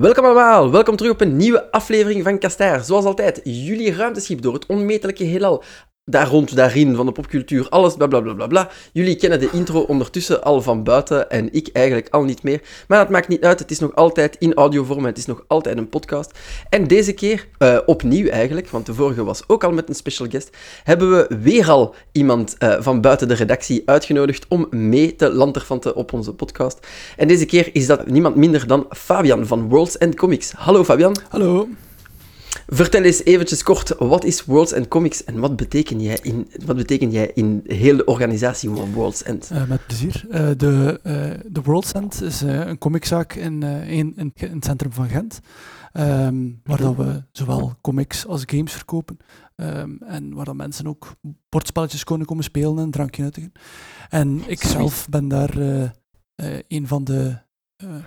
Welkom allemaal, welkom terug op een nieuwe aflevering van Kastaar. Zoals altijd, jullie ruimteschip door het onmetelijke heelal. Daar rond, daarin, van de popcultuur, alles, bla bla bla bla. Jullie kennen de intro ondertussen al van buiten en ik eigenlijk al niet meer. Maar dat maakt niet uit, het is nog altijd in audiovorm, het is nog altijd een podcast. En deze keer, uh, opnieuw eigenlijk, want de vorige was ook al met een special guest, hebben we weer al iemand uh, van buiten de redactie uitgenodigd om mee te lanterfanten op onze podcast. En deze keer is dat niemand minder dan Fabian van Worlds and Comics. Hallo Fabian. Hallo. Vertel eens eventjes kort, wat is Worlds End Comics en wat beteken jij in, wat beteken jij in heel de organisatie van Worlds End? Uh, met plezier. Uh, de, uh, de Worlds End is een comiczaak in, in, in, in, het centrum van Gent, um, waar dat we zowel comics als games verkopen. Um, en waar dan mensen ook bordspelletjes kunnen komen spelen en drankje nuttigen. En ik zelf ben daar een van de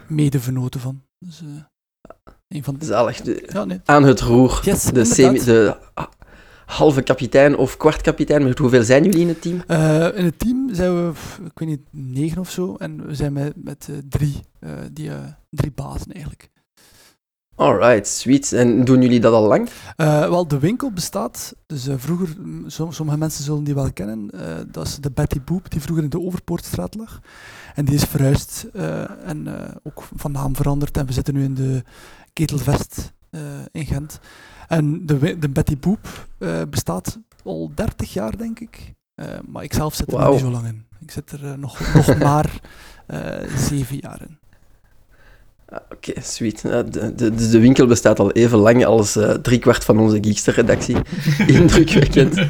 medevenoten van. Dus, een van de... Zalig. De, ja, nee. Aan het roer. Yes, de, semi, de halve kapitein of kwart kapitein. Met hoeveel zijn jullie in het team? Uh, in het team zijn we, ik weet niet, negen of zo. En we zijn met, met uh, drie, uh, die, drie bazen eigenlijk. Alright, sweet. En doen jullie dat al lang? wel, de winkel bestaat. Dus vroeger, sommige mensen zullen die wel kennen. dat is de Betty Boop, die vroeger in de Overpoortstraat lag. En die is verhuisd en ook van naam veranderd. En we zitten nu in de Ketelvest uh, in Gent. En de, de Betty Boop uh, bestaat al 30 jaar, denk ik. Uh, maar ik zelf zit er wow. niet zo lang in. Ik zit er nog, nog maar zeven jaar in. Ah, oké, okay, sweet. De, de, de, winkel bestaat al even lang als uh, driekwart van onze Geekster-redactie. Indrukwekkend.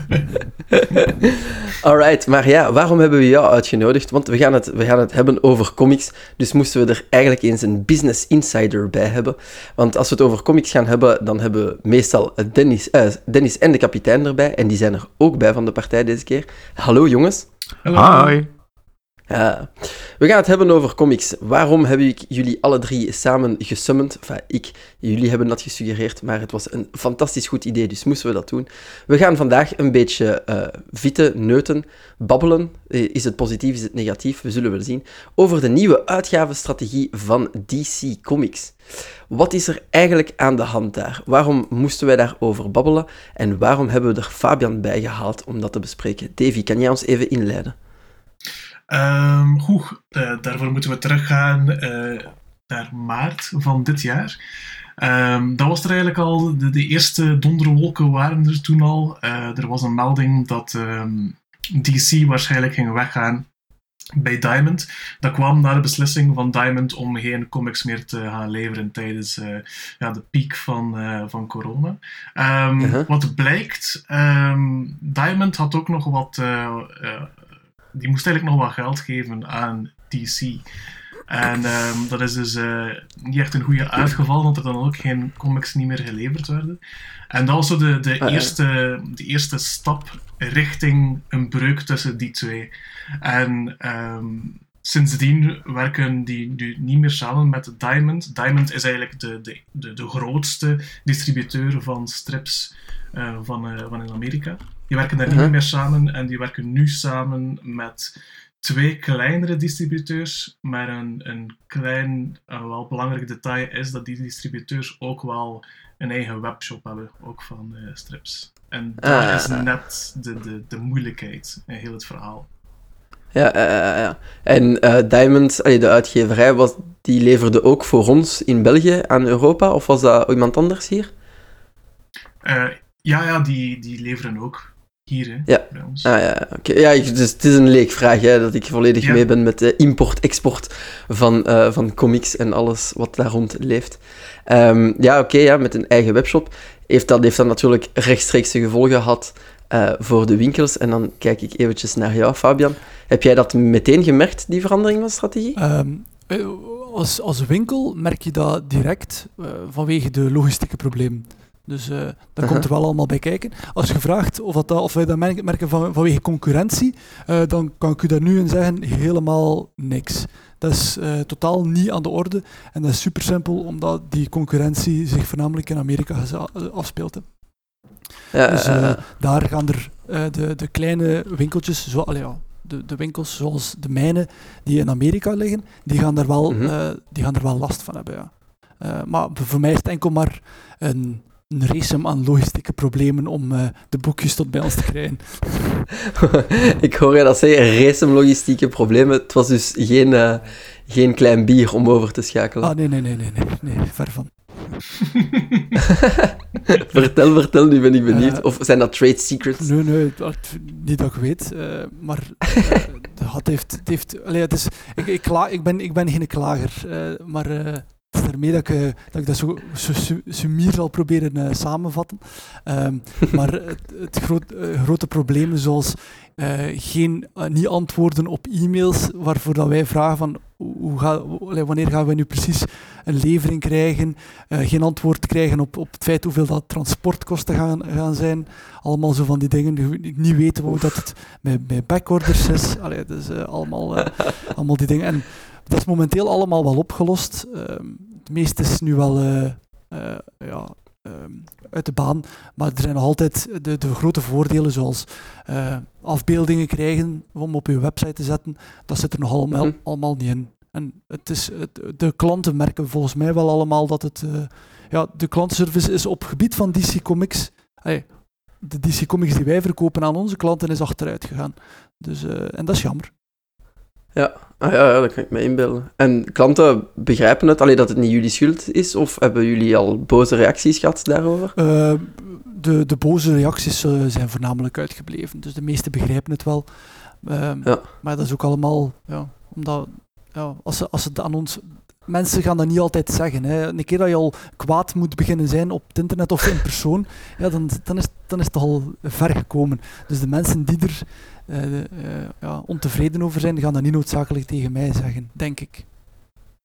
Alright, maar ja, waarom hebben we jou uitgenodigd? Want we gaan, het, we gaan het hebben over comics, dus moesten we er eigenlijk eens een business insider bij hebben. Want als we het over comics gaan hebben, dan hebben we meestal Dennis, uh, Dennis en de kapitein erbij, en die zijn er ook bij van de partij deze keer. Hallo jongens. Hallo. Hi. We gaan het hebben over comics. Waarom heb ik jullie alle drie samen gesummand? Enfin, ik. Jullie hebben dat gesuggereerd, maar het was een fantastisch goed idee, dus moesten we dat doen. We gaan vandaag een beetje uh, vitten, neuten, babbelen. Eh, is het positief, is het negatief? We zullen wel zien. Over de nieuwe uitgavenstrategie van DC Comics. Wat is er eigenlijk aan de hand daar? Waarom moesten wij daarover babbelen? En waarom hebben we er Fabian bij gehaald om dat te bespreken? Davy, kan jij ons even inleiden? Um, goed, uh, daarvoor moeten we teruggaan uh, naar maart van dit jaar. Um, dat was er eigenlijk al, de, de, eerste donderwolken waren er toen al. Uh, er was een melding dat um, DC waarschijnlijk ging weggaan bij Diamond. Dat kwam na de beslissing van Diamond om geen comics meer te gaan leveren tijdens uh, ja, de piek van, uh, van corona. Um, uh -huh. Wat blijkt, um, Diamond had ook nog wat die moest eigenlijk nog wat geld geven aan DC. En um, dat is dus uh, niet echt een goede uitgeval, want er dan ook geen comics niet meer geleverd werden. En dat was zo de, de, ah, eerste, de eerste stap richting een breuk tussen die twee. En um, sindsdien werken die nu niet meer samen met Diamond. Diamond is eigenlijk de, de, de, de grootste distributeur van strips uh, van, uh, van in Amerika. Die werken daar uh -huh. niet meer samen en die werken nu samen met twee kleinere distributeurs. Maar een, een klein, uh, wel belangrijk detail is dat die distributeurs ook wel een eigen webshop hebben, ook van uh, strips. En dat ah. is net de, de, de moeilijkheid in heel het verhaal. Ja, ja, ja. En uh, Diamond, de uitgeverij, was, die leverde ook voor ons in België aan Europa? Of was dat iemand anders hier? Uh, ja, ja die, die leveren ook hier, hè, ja. bij ons. Ah, ja, okay. ja dus het is een leekvraag, hè, dat ik volledig ja. mee ben met de import-export van, uh, van comics en alles wat daar rond leeft. Um, ja, oké, okay, ja, met een eigen webshop. Heeft dat, heeft dat natuurlijk rechtstreekse gevolgen gehad uh, voor de winkels. En dan kijk ik eventjes naar jou, Fabian. Heb jij dat meteen gemerkt, die verandering van strategie? Um, als, als winkel merk je dat direct uh, vanwege de logistieke problemen. Dus uh, dat komt er wel allemaal bij kijken. Als je vraagt of, dat, of wij dat merken van, vanwege concurrentie, uh, dan kan ik u daar nu in zeggen, helemaal niks. Dat is uh, totaal niet aan de orde. En dat is super simpel, omdat die concurrentie zich voornamelijk in Amerika afspeelt. Ja, dus daar gaan er de, de kleine winkeltjes, zo, allee, ja, de, de winkels zoals de mijne die in Amerika liggen, die gaan er wel, -huh. die gaan er wel last van hebben. Ja. Eh, maar voor mij is het enkel maar een, een race aan logistieke problemen om eh, de boekjes tot bij ons te krijgen. ik hoor je dat zeggen, een race logistieke problemen. Het was dus geen, eh, geen klein bier om over te schakelen. Ah, nee, nee, nee, nee, nee, nee ver van. vertel, vertel, nu ben ik benieuwd. Eh, of zijn dat trade secrets? Nee, nee, dat, niet dat ik weet. maar het heeft... Het heeft allee, het is, ik, ik, ik, ben, ik ben geen klager, maar daarmee dat ik, eh, dat ik dat zo, zo su- sumier zal proberen eh, samenvatten. Ehm, maar het, het eh, grote problemen zoals eh, geen, niet antwoorden op e-mails waarvoor dat wij vragen van hoe ga, wanneer gaan we nu precies een levering krijgen, geen antwoord krijgen op, op het feit hoeveel dat transportkosten gaan, gaan zijn, allemaal zo van die dingen, niet weten hoe dat het met, backorders is, allee, dus allemaal, allemaal die dingen. En dat is momenteel allemaal wel opgelost. Ehm, het meeste is nu wel eh, eh, ja, ehm, uit de baan, maar er zijn nog altijd de, de grote voordelen zoals eh, afbeeldingen krijgen om op je website te zetten, dat zit er nog allemaal, Mhm. allemaal niet in. En het is, het, de klanten merken volgens mij wel allemaal dat het... ja, de klantenservice is op gebied van DC Comics... Hey, de DC Comics die wij verkopen aan onze klanten is achteruit gegaan. Dus, en dat is jammer. Ja. Ah, ja, ja, dat kan ik me inbeelden. En klanten begrijpen het, alleen dat het niet jullie schuld is? Of hebben jullie al boze reacties gehad daarover? Eh, de, de boze reacties eh, zijn voornamelijk uitgebleven. Dus de meesten begrijpen het wel. Ehm, Ja. Maar dat is ook allemaal... Ja, omdat, ja, als, ze, als ze het aan ons... Mensen gaan dat niet altijd zeggen. Hè. Een keer dat je al kwaad moet beginnen zijn op het internet of in persoon, ja, dan, dan, is, dan is het al ver gekomen. Dus de mensen die er eh, eh, ja, ontevreden over zijn, gaan dat niet noodzakelijk tegen mij zeggen, denk ik.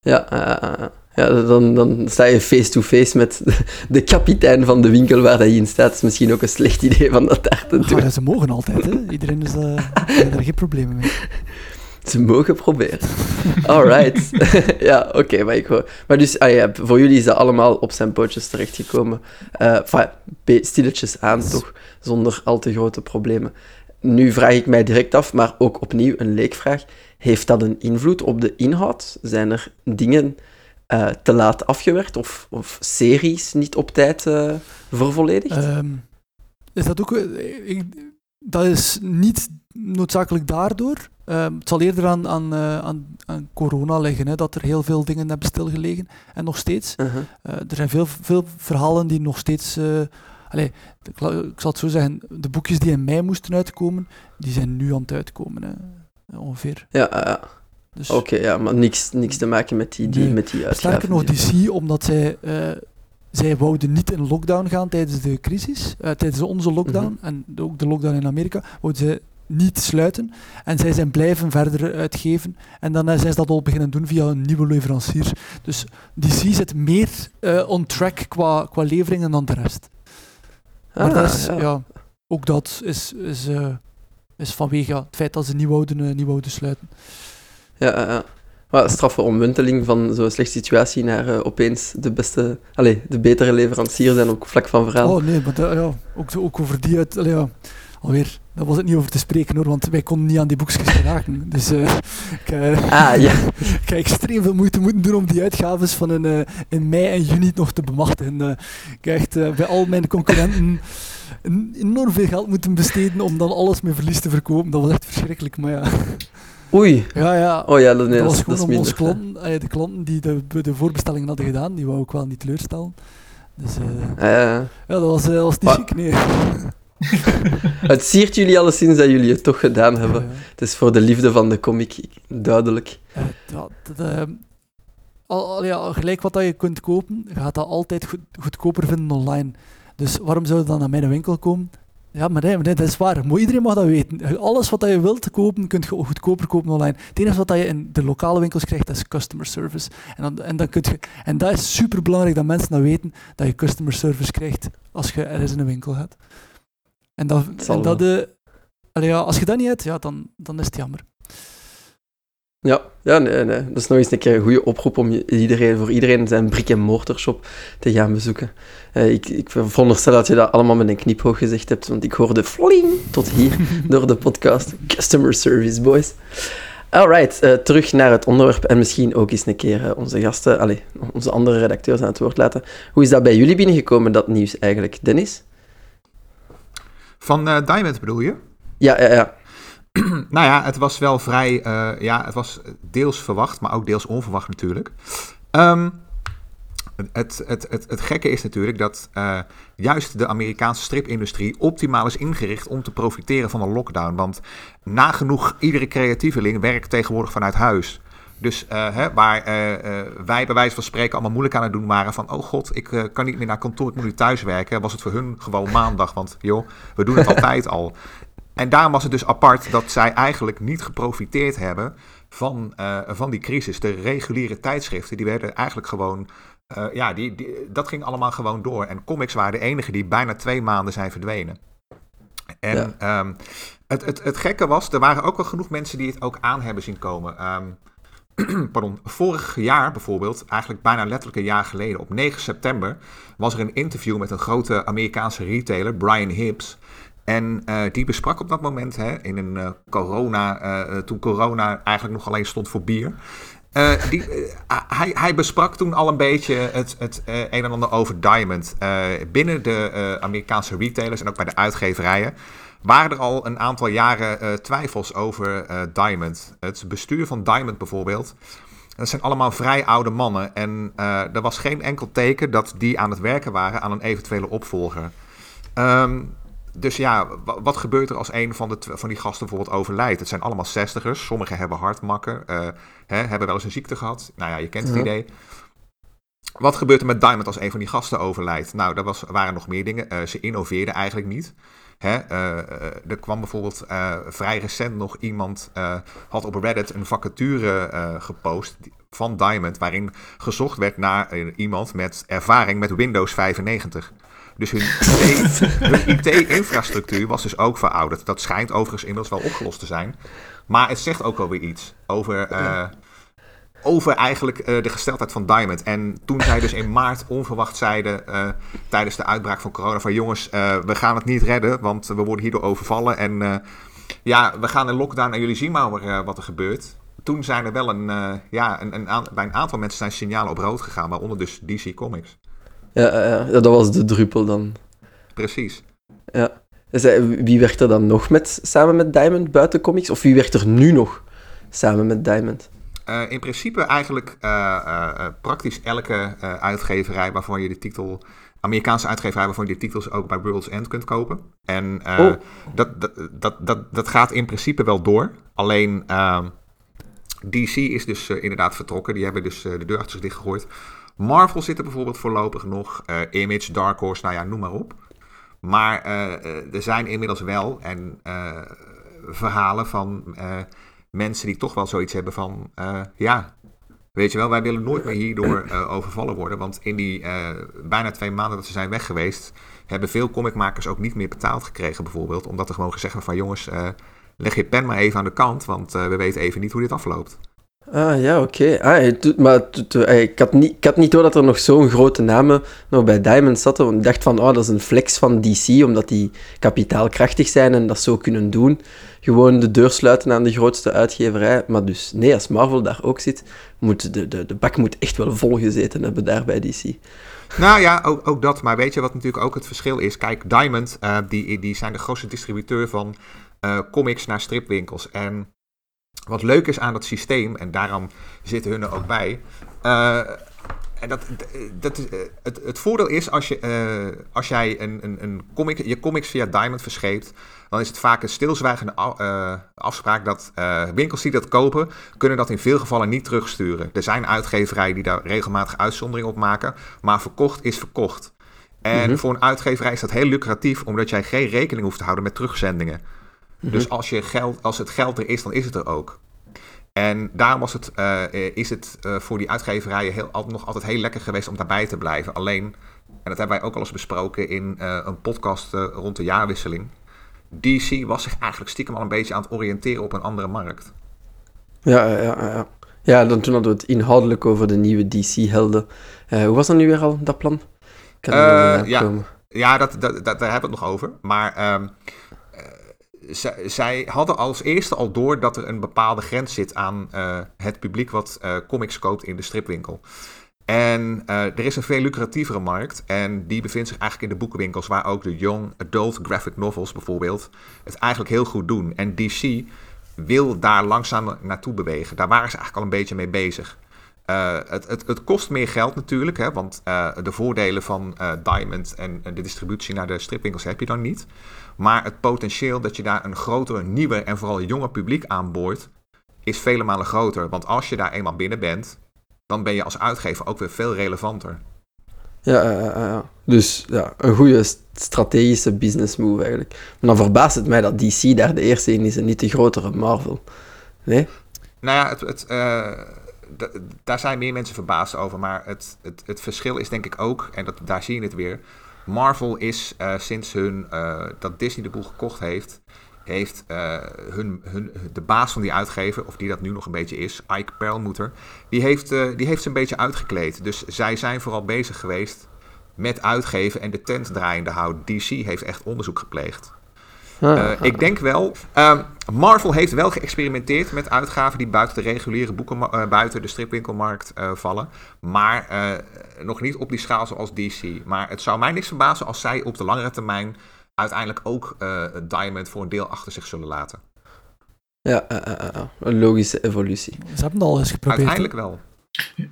Ja, eh, ja dan, dan sta je face-to-face met de, de kapitein van de winkel waar je in staat. Is misschien ook een slecht idee van dat daar te doen. ja, ze mogen altijd, hè. Iedereen is heeft daar geen problemen mee. Ze mogen proberen. Alright. ja, oké, maar ik hoor. Maar dus, ah ja, voor jullie is dat allemaal op zijn pootjes terechtgekomen. Be- stilletjes aan, toch? Zonder al te grote problemen. Nu vraag ik mij direct af, maar ook opnieuw een leekvraag. Heeft dat een invloed op de inhoud? Zijn er dingen eh, te laat afgewerkt of, of series niet op tijd eh vervolledigd? Ehm, is dat ook... ik- dat is niet noodzakelijk daardoor. Ehm, het zal eerder aan, aan, eh, aan, aan corona liggen, hè, dat er heel veel dingen hebben stilgelegen. En nog steeds. Uh-huh. Eh, er zijn veel, veel verhalen die nog steeds... eh, allee, ik, zal het zo zeggen, de boekjes die in mei moesten uitkomen, die zijn nu aan het uitkomen, hè, ongeveer. Ja, ja. Dus, oké, ja, maar niks, niks te maken met die, die, Nee. met die Sterker nog, uitgaven. DC, omdat zij, zij wouden niet in lockdown gaan tijdens de crisis, tijdens onze lockdown, Mhm. en ook de lockdown in Amerika, wouden zij niet sluiten. En zij zijn blijven verder uitgeven. En dan zijn ze dat al beginnen doen via een nieuwe leverancier. Dus DC zit meer eh, on track qua, qua leveringen dan de rest. Maar Ah, dat is, ja. ja. ook dat is, is, eh, is vanwege ja, het feit dat ze niet wouden, eh, niet wouden sluiten. Ja, ja. Maar straffe omwenteling van zo'n slechte situatie naar opeens de beste, allee, de betere leverancier zijn ook vlak van verhaal. Oh nee, maar dat- ja, ook, ook over die uit... allee, ja, alweer, daar was het niet over te spreken hoor, want wij konden niet aan die boekjes geraken. Dus eh, ik, eh, Ah, ja. ik heb extreem veel moeite moeten doen om die uitgaves van in, eh, in mei en juni nog te bemachtigen. Ik heb echt bij al mijn concurrenten enorm veel geld moeten besteden om dan alles met verlies te verkopen. Dat was echt verschrikkelijk, maar ja. Oei. Ja, ja. Oh ja, dat, nee, dat dat, was dat gewoon om onze klanten, de klanten die de, de voorbestellingen hadden gedaan, die wou ik wel niet teleurstellen. Dus ja, dat was, dat was niet Maar- chic, nee. Het siert jullie alleszins dat jullie het toch gedaan hebben. Ja. Het is voor de liefde van de comic, duidelijk. Dat, ehm, al, ja, gelijk wat dat je kunt kopen, je gaat dat altijd goed, goedkoper vinden online. Dus waarom zou je dan naar mijn winkel komen? Ja, maar nee, maar nee, dat is waar. Maar iedereen mag dat weten. Alles wat dat je wilt kopen, kun je goedkoper kopen online. Het enige wat dat je in de lokale winkels krijgt, dat is customer service. En, dan, en, dan kun je, en dat is super belangrijk dat mensen dat weten, dat je customer service krijgt als je ergens in een winkel gaat. En dat, en dat de, allee, ja, als je dat niet hebt, ja, dan, dan is het jammer. Ja, ja nee, nee. Dat is nog eens een keer een goede oproep om iedereen, voor iedereen zijn brick-and-mortar-shop te gaan bezoeken. Eh, ik, ik veronderstel dat je dat allemaal met een knipoog gezegd hebt, want ik hoorde fling tot hier door de podcast. Customer service, boys. Alright, uh, terug naar het onderwerp en misschien ook eens een keer uh, onze gasten, allez, onze andere redacteurs aan het woord laten. Hoe is dat bij jullie binnengekomen, dat nieuws eigenlijk, Dennis? Van uh, Diamond bedoel je? Ja, ja, ja. nou ja, het was wel vrij, ja, het was deels verwacht, maar ook deels onverwacht natuurlijk. Um, het, het, het, het gekke is natuurlijk dat uh, juist de Amerikaanse stripindustrie optimaal is ingericht om te profiteren van een lockdown. Want nagenoeg iedere creatieveling werkt tegenwoordig vanuit huis. Dus uh, hè, waar uh, wij bij wijze van spreken allemaal moeilijk aan het doen waren van... oh god, ik kan niet meer naar kantoor, ik moet nu thuis werken. Was het voor hun gewoon maandag, want joh, we doen het altijd al. En daarom was het dus apart dat zij eigenlijk niet geprofiteerd hebben van, van die crisis. De reguliere tijdschriften, die werden eigenlijk gewoon ja, die, die, dat ging allemaal gewoon door. En comics waren de enige die bijna twee maanden zijn verdwenen. En ja. um, het, het, het gekke was, er waren ook wel genoeg mensen die het ook aan hebben zien komen. Um, pardon, vorig jaar bijvoorbeeld, eigenlijk bijna letterlijk een jaar geleden, op 9 september, was er een interview met een grote Amerikaanse retailer, Brian Hibbs. En uh, die besprak op dat moment, hè, in een uh, corona, uh, toen corona eigenlijk nog alleen stond voor bier. Die, hij, hij, besprak toen al een beetje het, het een en ander over Diamond. binnen de Amerikaanse retailers en ook bij de uitgeverijen waren er al een aantal jaren twijfels over Diamond. Het bestuur van Diamond bijvoorbeeld, dat zijn allemaal vrij oude mannen. En er was geen enkel teken dat die aan het werken waren aan een eventuele opvolger. Um, dus ja, wat gebeurt er als een van, de, van die gasten bijvoorbeeld overlijdt? Het zijn allemaal zestigers. Sommigen hebben hartmakken, hè, hebben wel eens een ziekte gehad. Nou ja, je kent het idee. Wat gebeurt er met Diamond als een van die gasten overlijdt? Nou, er was, waren nog meer dingen. Ze innoveerden eigenlijk niet. Hè, uh, er kwam bijvoorbeeld vrij recent nog iemand, had op Reddit een vacature gepost van Diamond, waarin gezocht werd naar iemand met ervaring met Windows 95. Dus hun IT-infrastructuur was dus ook verouderd. Dat schijnt overigens inmiddels wel opgelost te zijn. Maar het zegt ook alweer iets over, over eigenlijk uh, de gesteldheid van Diamond. En toen zij dus in maart onverwacht zeiden uh, tijdens de uitbraak van corona van jongens, we gaan het niet redden, want we worden hierdoor overvallen. En ja, we gaan in lockdown en jullie zien maar wat er gebeurt. Toen zijn er wel een, ja, een, een, bij een aantal mensen zijn signalen op rood gegaan, waaronder dus DC Comics. Ja, ja, dat was de druppel dan. Precies. Ja. Dus, wie werkt er dan nog met, samen met Diamond buiten comics? Of wie werkt er nu nog samen met Diamond? Uh, in principe eigenlijk uh, uh, praktisch elke uitgeverij waarvan je de titel... Amerikaanse uitgeverij waarvan je de titels ook bij World's End kunt kopen. En oh. dat, dat, dat, dat, dat gaat in principe wel door. Alleen ehm, DC is dus inderdaad vertrokken. Die hebben dus de deur achter zich dichtgegooid. Marvel zit er bijvoorbeeld voorlopig nog. Image, Dark Horse, nou ja, noem maar op. Maar er zijn inmiddels wel en, verhalen van mensen die toch wel zoiets hebben van... ja, weet je wel, wij willen nooit meer hierdoor overvallen worden. Want in die bijna twee maanden dat ze zijn weg geweest... hebben veel comicmakers ook niet meer betaald gekregen bijvoorbeeld. Omdat er gewoon gezegd werd van jongens, leg je pen maar even aan de kant... want we weten even niet hoe dit afloopt. Ah, ja, oké. Ah, maar ik had, niet, ik had niet door dat er nog zo'n grote namen nog bij Diamond zaten. Want ik dacht van, oh, dat is een flex van DC, omdat die kapitaalkrachtig zijn en dat zo kunnen doen. Gewoon de deur sluiten aan de grootste uitgeverij. Maar dus, nee, als Marvel daar ook zit, moet de, de, de bak moet echt wel vol gezeten hebben daar bij DC. Nou ja, ook, ook dat. Maar weet je wat natuurlijk ook het verschil is? Kijk, Diamond, uh, die, die zijn de grootste distributeur van uh, comics naar stripwinkels. En wat leuk is aan dat systeem, en daarom zitten hun er ook bij. Uh, en dat, dat is, eh, het, het voordeel is als, je, uh, als jij een, een, een comic, je comics via Diamond verscheept, dan is het vaak een stilzwijgende uh, afspraak dat winkels die dat kopen, kunnen dat in veel gevallen niet terugsturen. Er zijn uitgeverijen die daar regelmatig uitzonderingen op maken, maar verkocht is verkocht. En mhm. voor een uitgeverij is dat heel lucratief, omdat jij geen rekening hoeft te houden met terugzendingen. Mhm. Dus als, je geld, als het geld er is, dan is het er ook. En daarom was het, uh, is het uh, voor die uitgeverijen heel, nog altijd heel lekker geweest om daarbij te blijven. Alleen, en dat hebben wij ook al eens besproken in uh, een podcast rond de jaarwisseling. DC was zich eigenlijk stiekem al een beetje aan het oriënteren op een andere markt. Ja, ja, ja. Ja, dan toen hadden we het inhoudelijk over de nieuwe DC-helden. hoe was dat nu weer al, dat plan? Kan ja, ja dat, dat, dat, daar hebben we het nog over. Maar... Zij, hadden als eerste al door dat er een bepaalde grens zit aan uh, het publiek wat uh, comics koopt in de stripwinkel. En uh, er is een veel lucratievere markt en die bevindt zich eigenlijk in de boekenwinkels waar ook de young adult graphic novels bijvoorbeeld het eigenlijk heel goed doen. En DC wil daar langzaam naartoe bewegen. Daar waren ze eigenlijk al een beetje mee bezig. Uh, het, het, het, kost meer geld natuurlijk, hè, want uh, de voordelen van uh, Diamond en, en, de distributie naar de stripwinkels heb je dan niet. Maar het potentieel dat je daar een groter, nieuwer en vooral jonger publiek aanboort, is vele malen groter. Want als je daar eenmaal binnen bent, dan ben je als uitgever ook weer veel relevanter. Ja, ja. dus ja, een goede strategische business move eigenlijk. Maar dan verbaast het mij dat DC daar de eerste in is en niet de grotere Marvel. Nee? Nou ja, het, het, daar zijn meer mensen verbaasd over. Maar het, het, het verschil is denk ik ook, en dat, daar zie je het weer. Marvel is uh, sinds hun, uh, dat Disney de boel gekocht heeft, heeft uh, hun, hun, de baas van die uitgever, of die dat nu nog een beetje is, Ike Perlmutter, die heeft, die heeft ze een beetje uitgekleed. Dus zij zijn vooral bezig geweest met uitgeven en de tent draaiende houden. DC heeft echt onderzoek gepleegd. Uh, ik denk wel. Uh, Marvel heeft wel geëxperimenteerd met uitgaven die buiten de reguliere boeken, uh, buiten de stripwinkelmarkt uh, vallen. Maar nog niet op die schaal zoals DC. Maar het zou mij niks verbazen als zij op de langere termijn uiteindelijk ook Diamond voor een deel achter zich zullen laten. Ja, een logische evolutie. Ze hebben het al eens geprobeerd. Uiteindelijk wel.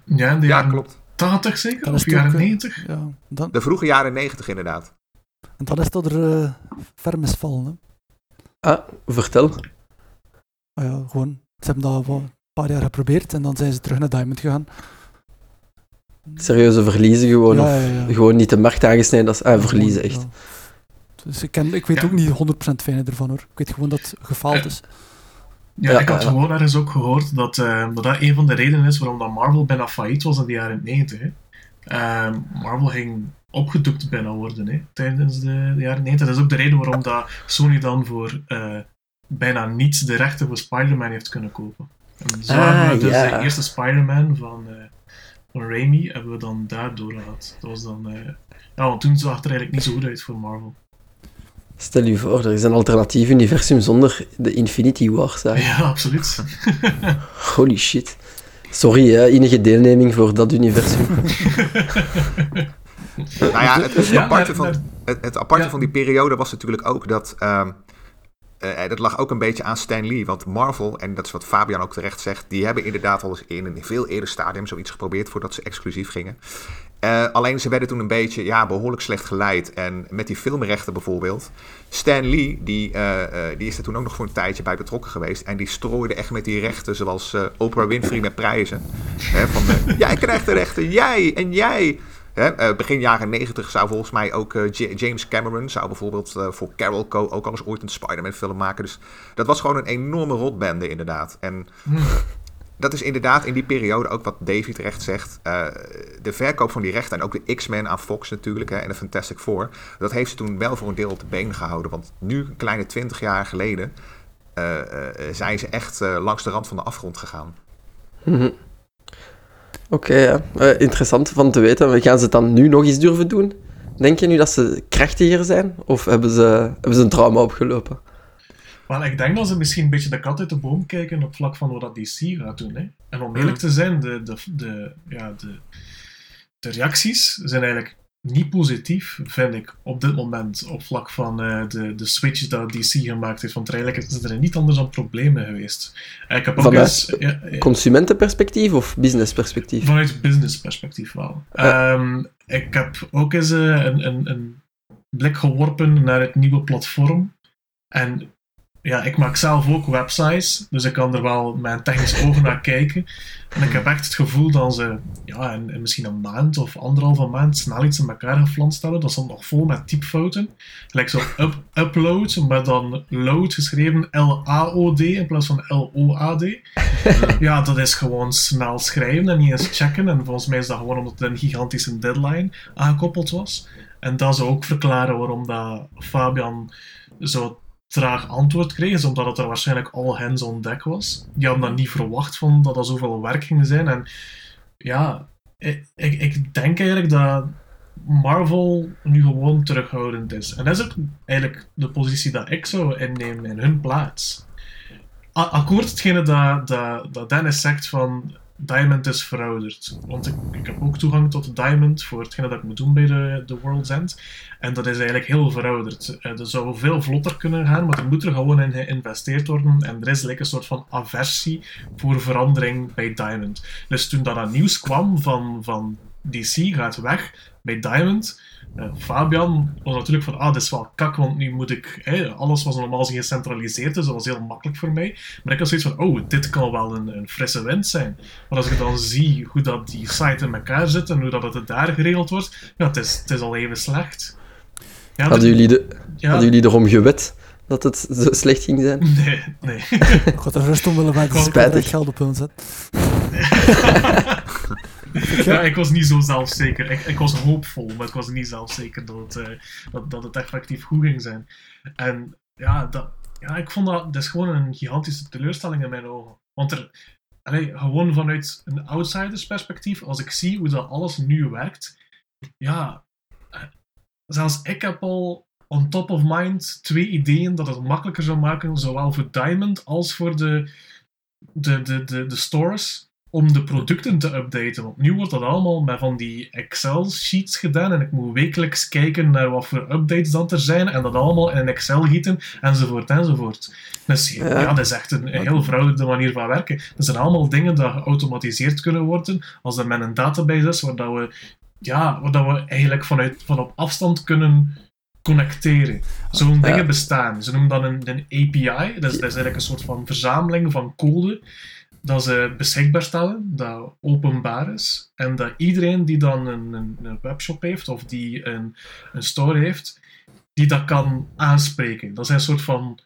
Ja, de jaren klopt. 80 zeker? Of jaren 90? Ja, dan, De vroege jaren 90 inderdaad. En dan is dat er uh, ver misvallen. Hè. Ah, vertel. Ah ja, gewoon, ze hebben dat wel een paar jaar geprobeerd en dan zijn ze terug naar Diamond gegaan. Serieuze verliezen gewoon, Ja, of ja, ja. gewoon niet de markt aangesneden als ah, verliezen, Ja. echt. Dus ik, ken, ik weet Ja. ook niet 100% fijn ervan hoor. Ik weet gewoon dat het gefaald is. Ja, Ja, ik had ja. gewoon ergens ook gehoord dat, eh, dat dat een van de redenen is waarom dat Marvel bijna failliet was in de jaren 90. Hè. Ehm, Marvel ging opgedoekt bijna worden hè, tijdens de, de jaren 90. Dat is ook de reden waarom dat Sony dan voor eh, bijna niets de rechten voor Spider-Man heeft kunnen kopen. En zo Ah, hebben we dus de eerste Spider-Man van, eh van Raimi hebben we dan daardoor gehad. Dat was dan... eh, ja, want toen zag het er eigenlijk niet zo goed uit voor Marvel. Stel je voor, er is een alternatief universum zonder de Infinity Wars. hè. Ja, absoluut. Holy shit. Sorry, hè, enige deelneming voor dat universum. Nou ja, het, het aparte, van, het, het aparte van die periode was natuurlijk ook dat. ehm, eh, dat lag ook een beetje aan Stan Lee. Want Marvel, en dat is wat Fabian ook terecht zegt. die hebben inderdaad al eens in een veel eerder stadium zoiets geprobeerd. voordat ze exclusief gingen. Eh, alleen ze werden toen een beetje ja, behoorlijk slecht geleid. En met die filmrechten bijvoorbeeld. Stan Lee, die, eh, eh, die is er toen ook nog voor een tijdje bij betrokken geweest. En die strooide echt met die rechten, zoals Oprah Winfrey met prijzen. Hè, van, jij krijgt de rechten, jij en jij. Hè, begin jaren 90 zou volgens mij ook James Cameron zou bijvoorbeeld voor Carol Co. ook al eens ooit een Spider-Man film maken. Dus dat was gewoon een enorme rotbende inderdaad. En dat is inderdaad in die periode ook wat Davy terecht zegt. eh, de verkoop van die rechten en ook de X-Men aan Fox natuurlijk hè, en de Fantastic Four. Dat heeft ze toen wel voor een deel op de been gehouden. Want nu, een kleine 20 jaar geleden, eh, eh, zijn ze echt langs de rand van de afgrond gegaan. Mhm. Oké, interessant van te weten. Gaan ze dan nu nog eens durven doen? Denk je nu dat ze krachtiger zijn? Of hebben ze, hebben ze een trauma opgelopen? Wel, ik denk dat ze misschien een beetje de kat uit de boom kijken op vlak van wat dat DC gaat doen. Hè. En om eerlijk te zijn, de, de, de, ja, de, de reacties zijn eigenlijk niet positief, vind ik, op dit moment. Op vlak van eh, de, de switch dat DC gemaakt heeft. Want er eigenlijk is er niet anders dan problemen geweest. Eh, ik heb ook Vanuit eens... Ja, ja, Consumentenperspectief of businessperspectief? Vanuit business perspectief wel. Ehm, ik heb ook eens eh, een, een, een blik geworpen naar het nieuwe platform. En ja, ik maak zelf ook websites, dus ik kan er wel een technisch oog naar kijken. En ik heb echt het gevoel dat ze ja, in misschien een maand of anderhalve maand snel iets in elkaar geflanst hebben. Dat stond nog vol met typfouten. Gelijk zo up, upload, maar dan load geschreven L-A-O-D in plaats van L-O-A-D. Ja, dat is gewoon snel schrijven en niet eens checken. En volgens mij is dat gewoon omdat er een gigantische deadline aangekoppeld was. En dat zou ook verklaren waarom dat Fabian zo traag antwoord kreeg, omdat het er waarschijnlijk al hands on deck was. Die hadden dat niet verwacht van dat er zoveel werk ging zijn. En ja, ik, ik, denk eigenlijk dat Marvel nu gewoon terughoudend is. En dat is ook eigenlijk de positie dat ik zou innemen in hun plaats. A akkoord hetgene dat, dat, dat Dennis zegt van Diamond is verouderd. Want ik, ik heb ook toegang tot Diamond voor hetgene dat ik moet doen bij de, de World's End. En dat is eigenlijk heel verouderd. Uh, dat zou veel vlotter kunnen gaan, maar er moet er gewoon in geïnvesteerd worden. En er is like, een soort van aversie voor verandering bij Diamond. Dus toen dat, dat nieuws kwam van, van DC gaat weg bij Diamond. Uh, Fabian was natuurlijk van, ah, dit is wel kak, want nu moet ik... Hey, alles was normaal gecentraliseerd, dus dat was heel makkelijk voor mij. Maar ik had zoiets van, oh, dit kan wel een, een frisse wind zijn. Maar als ik dan zie hoe dat die site in elkaar zit en hoe dat het daar geregeld wordt, ja, het is, het is al even slecht. Ja, hadden, jullie de, ja. hadden jullie erom gewet dat het zo slecht ging zijn? Nee, nee. ik had er rust om willen maken, ik had geld op hun zet. ja, ik was niet zo zelfzeker. Ik, ik was hoopvol, maar ik was niet zelfzeker dat het, uh, dat, dat het effectief goed ging zijn. En ja, dat, ja, ik vond dat, dat is gewoon een gigantische teleurstelling in mijn ogen. Want er, allee, gewoon vanuit een outsidersperspectief, als ik zie hoe dat alles nu werkt, ja, zelfs ik heb al on top of mind twee ideeën dat het makkelijker zou maken, zowel voor Diamond als voor de, de, de, de, de stores, om de producten te updaten. Want nu wordt dat allemaal met van die Excel-sheets gedaan en ik moet wekelijks kijken naar wat voor updates dat er zijn en dat allemaal in Excel gieten, enzovoort, enzovoort. Dus ja, ja dat is echt een, heel verouderde manier van werken. Dat zijn allemaal dingen die geautomatiseerd kunnen worden als er met een database is, waar dat we, ja, waar dat we eigenlijk vanuit, van op afstand kunnen connecteren. Zo'n dingen bestaan. Ze noemen dat een, een API. Dat is, dat is eigenlijk een soort van verzameling van code dat ze beschikbaar stellen, dat openbaar is. En dat iedereen die dan een, een, een webshop heeft of die een, een store heeft, die dat kan aanspreken. Dat zijn een soort van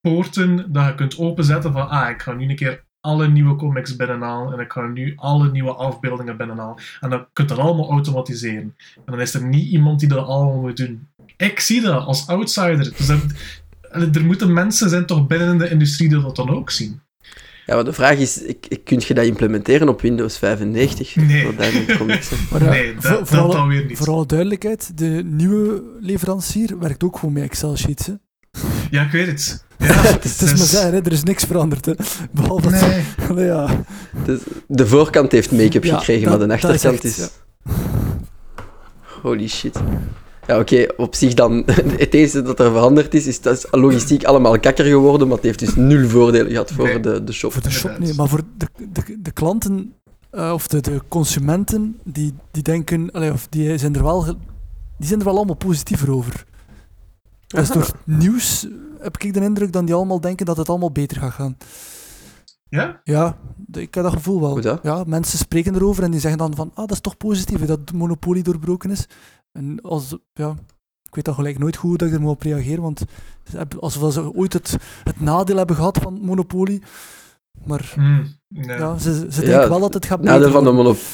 poorten dat je kunt openzetten van ah, ik ga nu een keer alle nieuwe comics binnenhalen en ik ga nu alle nieuwe afbeeldingen binnenhalen. En dan kunt dat allemaal automatiseren. En dan is er niet iemand die dat allemaal moet doen. Ik zie dat als outsider. Dus er, er moeten mensen zijn toch binnen de industrie die dat dan ook zien. Ja, maar de vraag is, ik, kun je dat implementeren op Windows 95? Nee. maar, uh, nee, dat, voor, dat alle, weer niet. Voor alle duidelijkheid, de nieuwe leverancier werkt ook gewoon met Excel-sheets. Ja, ik weet het. Ja, het is dus... maar zeggen, hè, er is niks veranderd. Hè. Behalve nee. Dat, ja. Dus de voorkant heeft make-up ja, gekregen, maar de achterkant is... is... Holy shit. Ja, oké, op zich dan, het enige dat er veranderd is, is dat logistiek allemaal kakker geworden, maar het heeft dus nul voordelen gehad voor de, de shop. Voor de shop, nee, maar voor de, de, de klanten uh, of de, de consumenten, die, die denken, allee, of die zijn er wel, die zijn er wel allemaal positiever over. Dus door nieuws heb ik de indruk dat die allemaal denken dat het allemaal beter gaat gaan. Ja? Ja, ik heb dat gevoel wel. Ja, mensen spreken erover en die zeggen dan van, ah, dat is toch positief dat de monopolie doorbroken is. En als, ja, ik weet dan gelijk nooit goed dat ik er moet op reageren, want alsof ze ooit het, het nadeel hebben gehad van monopolie. Maar mm, ja, ze, ze denken wel dat het gaat nadeel van de monopolie.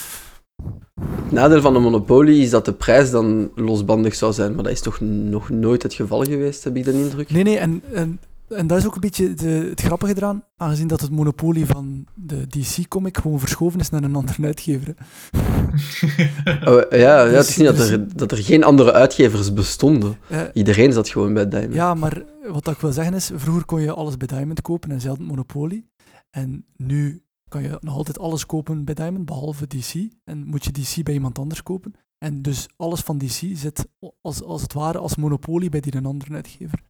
Het nadeel van de monopolie is dat de prijs dan losbandig zou zijn, maar dat is toch nog nooit het geval geweest, heb ik de indruk? Nee, nee, en, en en dat is ook een beetje de, het grappige eraan, aangezien dat het monopolie van de DC-comic gewoon verschoven is naar een andere uitgever. oh, ja, ja, het is niet dat er, dat er geen andere uitgevers bestonden. Iedereen zat gewoon bij Diamond. Ja, maar wat ik wil zeggen is, vroeger kon je alles bij Diamond kopen en zelden monopolie. En nu kan je nog altijd alles kopen bij Diamond, behalve DC. En moet je DC bij iemand anders kopen. En dus alles van DC zit als, als het ware als monopolie bij die een andere uitgever.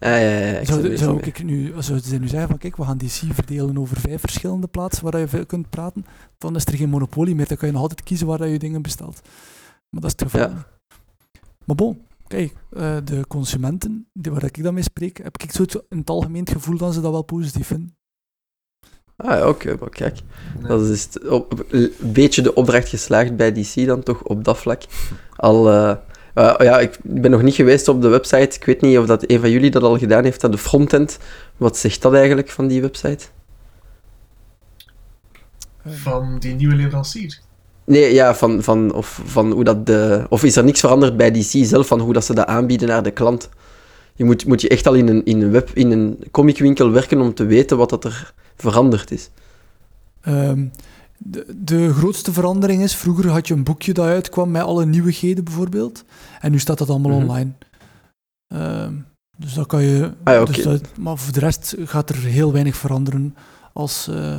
Ja, ja, ja. Zou, zou ik nu, zouden ze nu zeggen van kijk, we gaan DC verdelen over vijf verschillende plaatsen waar je kunt praten, dan is er geen monopolie meer. Dan kan je nog altijd kiezen waar je dingen bestelt. Maar dat is het geval. Ja. Maar bon, kijk, uh, de consumenten die, waar ik dan mee spreek, heb ik zo in het algemeen het gevoel dat ze dat wel positief vinden. Ah oké, maar kijk. Dat is op, een beetje de opdracht geslaagd bij DC dan toch op dat vlak. Al... Uh, uh, ja, ik ben nog niet geweest op de website. Ik weet niet of dat een van jullie dat al gedaan heeft aan de frontend. Wat zegt dat eigenlijk van die website? Van die nieuwe leverancier? Nee, ja, van, van, of, van hoe dat de... Of is er niks veranderd bij DC zelf, van hoe dat ze dat aanbieden naar de klant? Je moet, moet je echt al in een, in een, web, in een comicwinkel werken om te weten wat dat er veranderd is. Um, De, de grootste verandering is, vroeger had je een boekje dat uitkwam met alle nieuwigheden bijvoorbeeld. En nu staat dat allemaal Mhm. online. Ehm, dus dat kan je... Ah ja, dus dat- maar voor de rest gaat er heel weinig veranderen als... eh,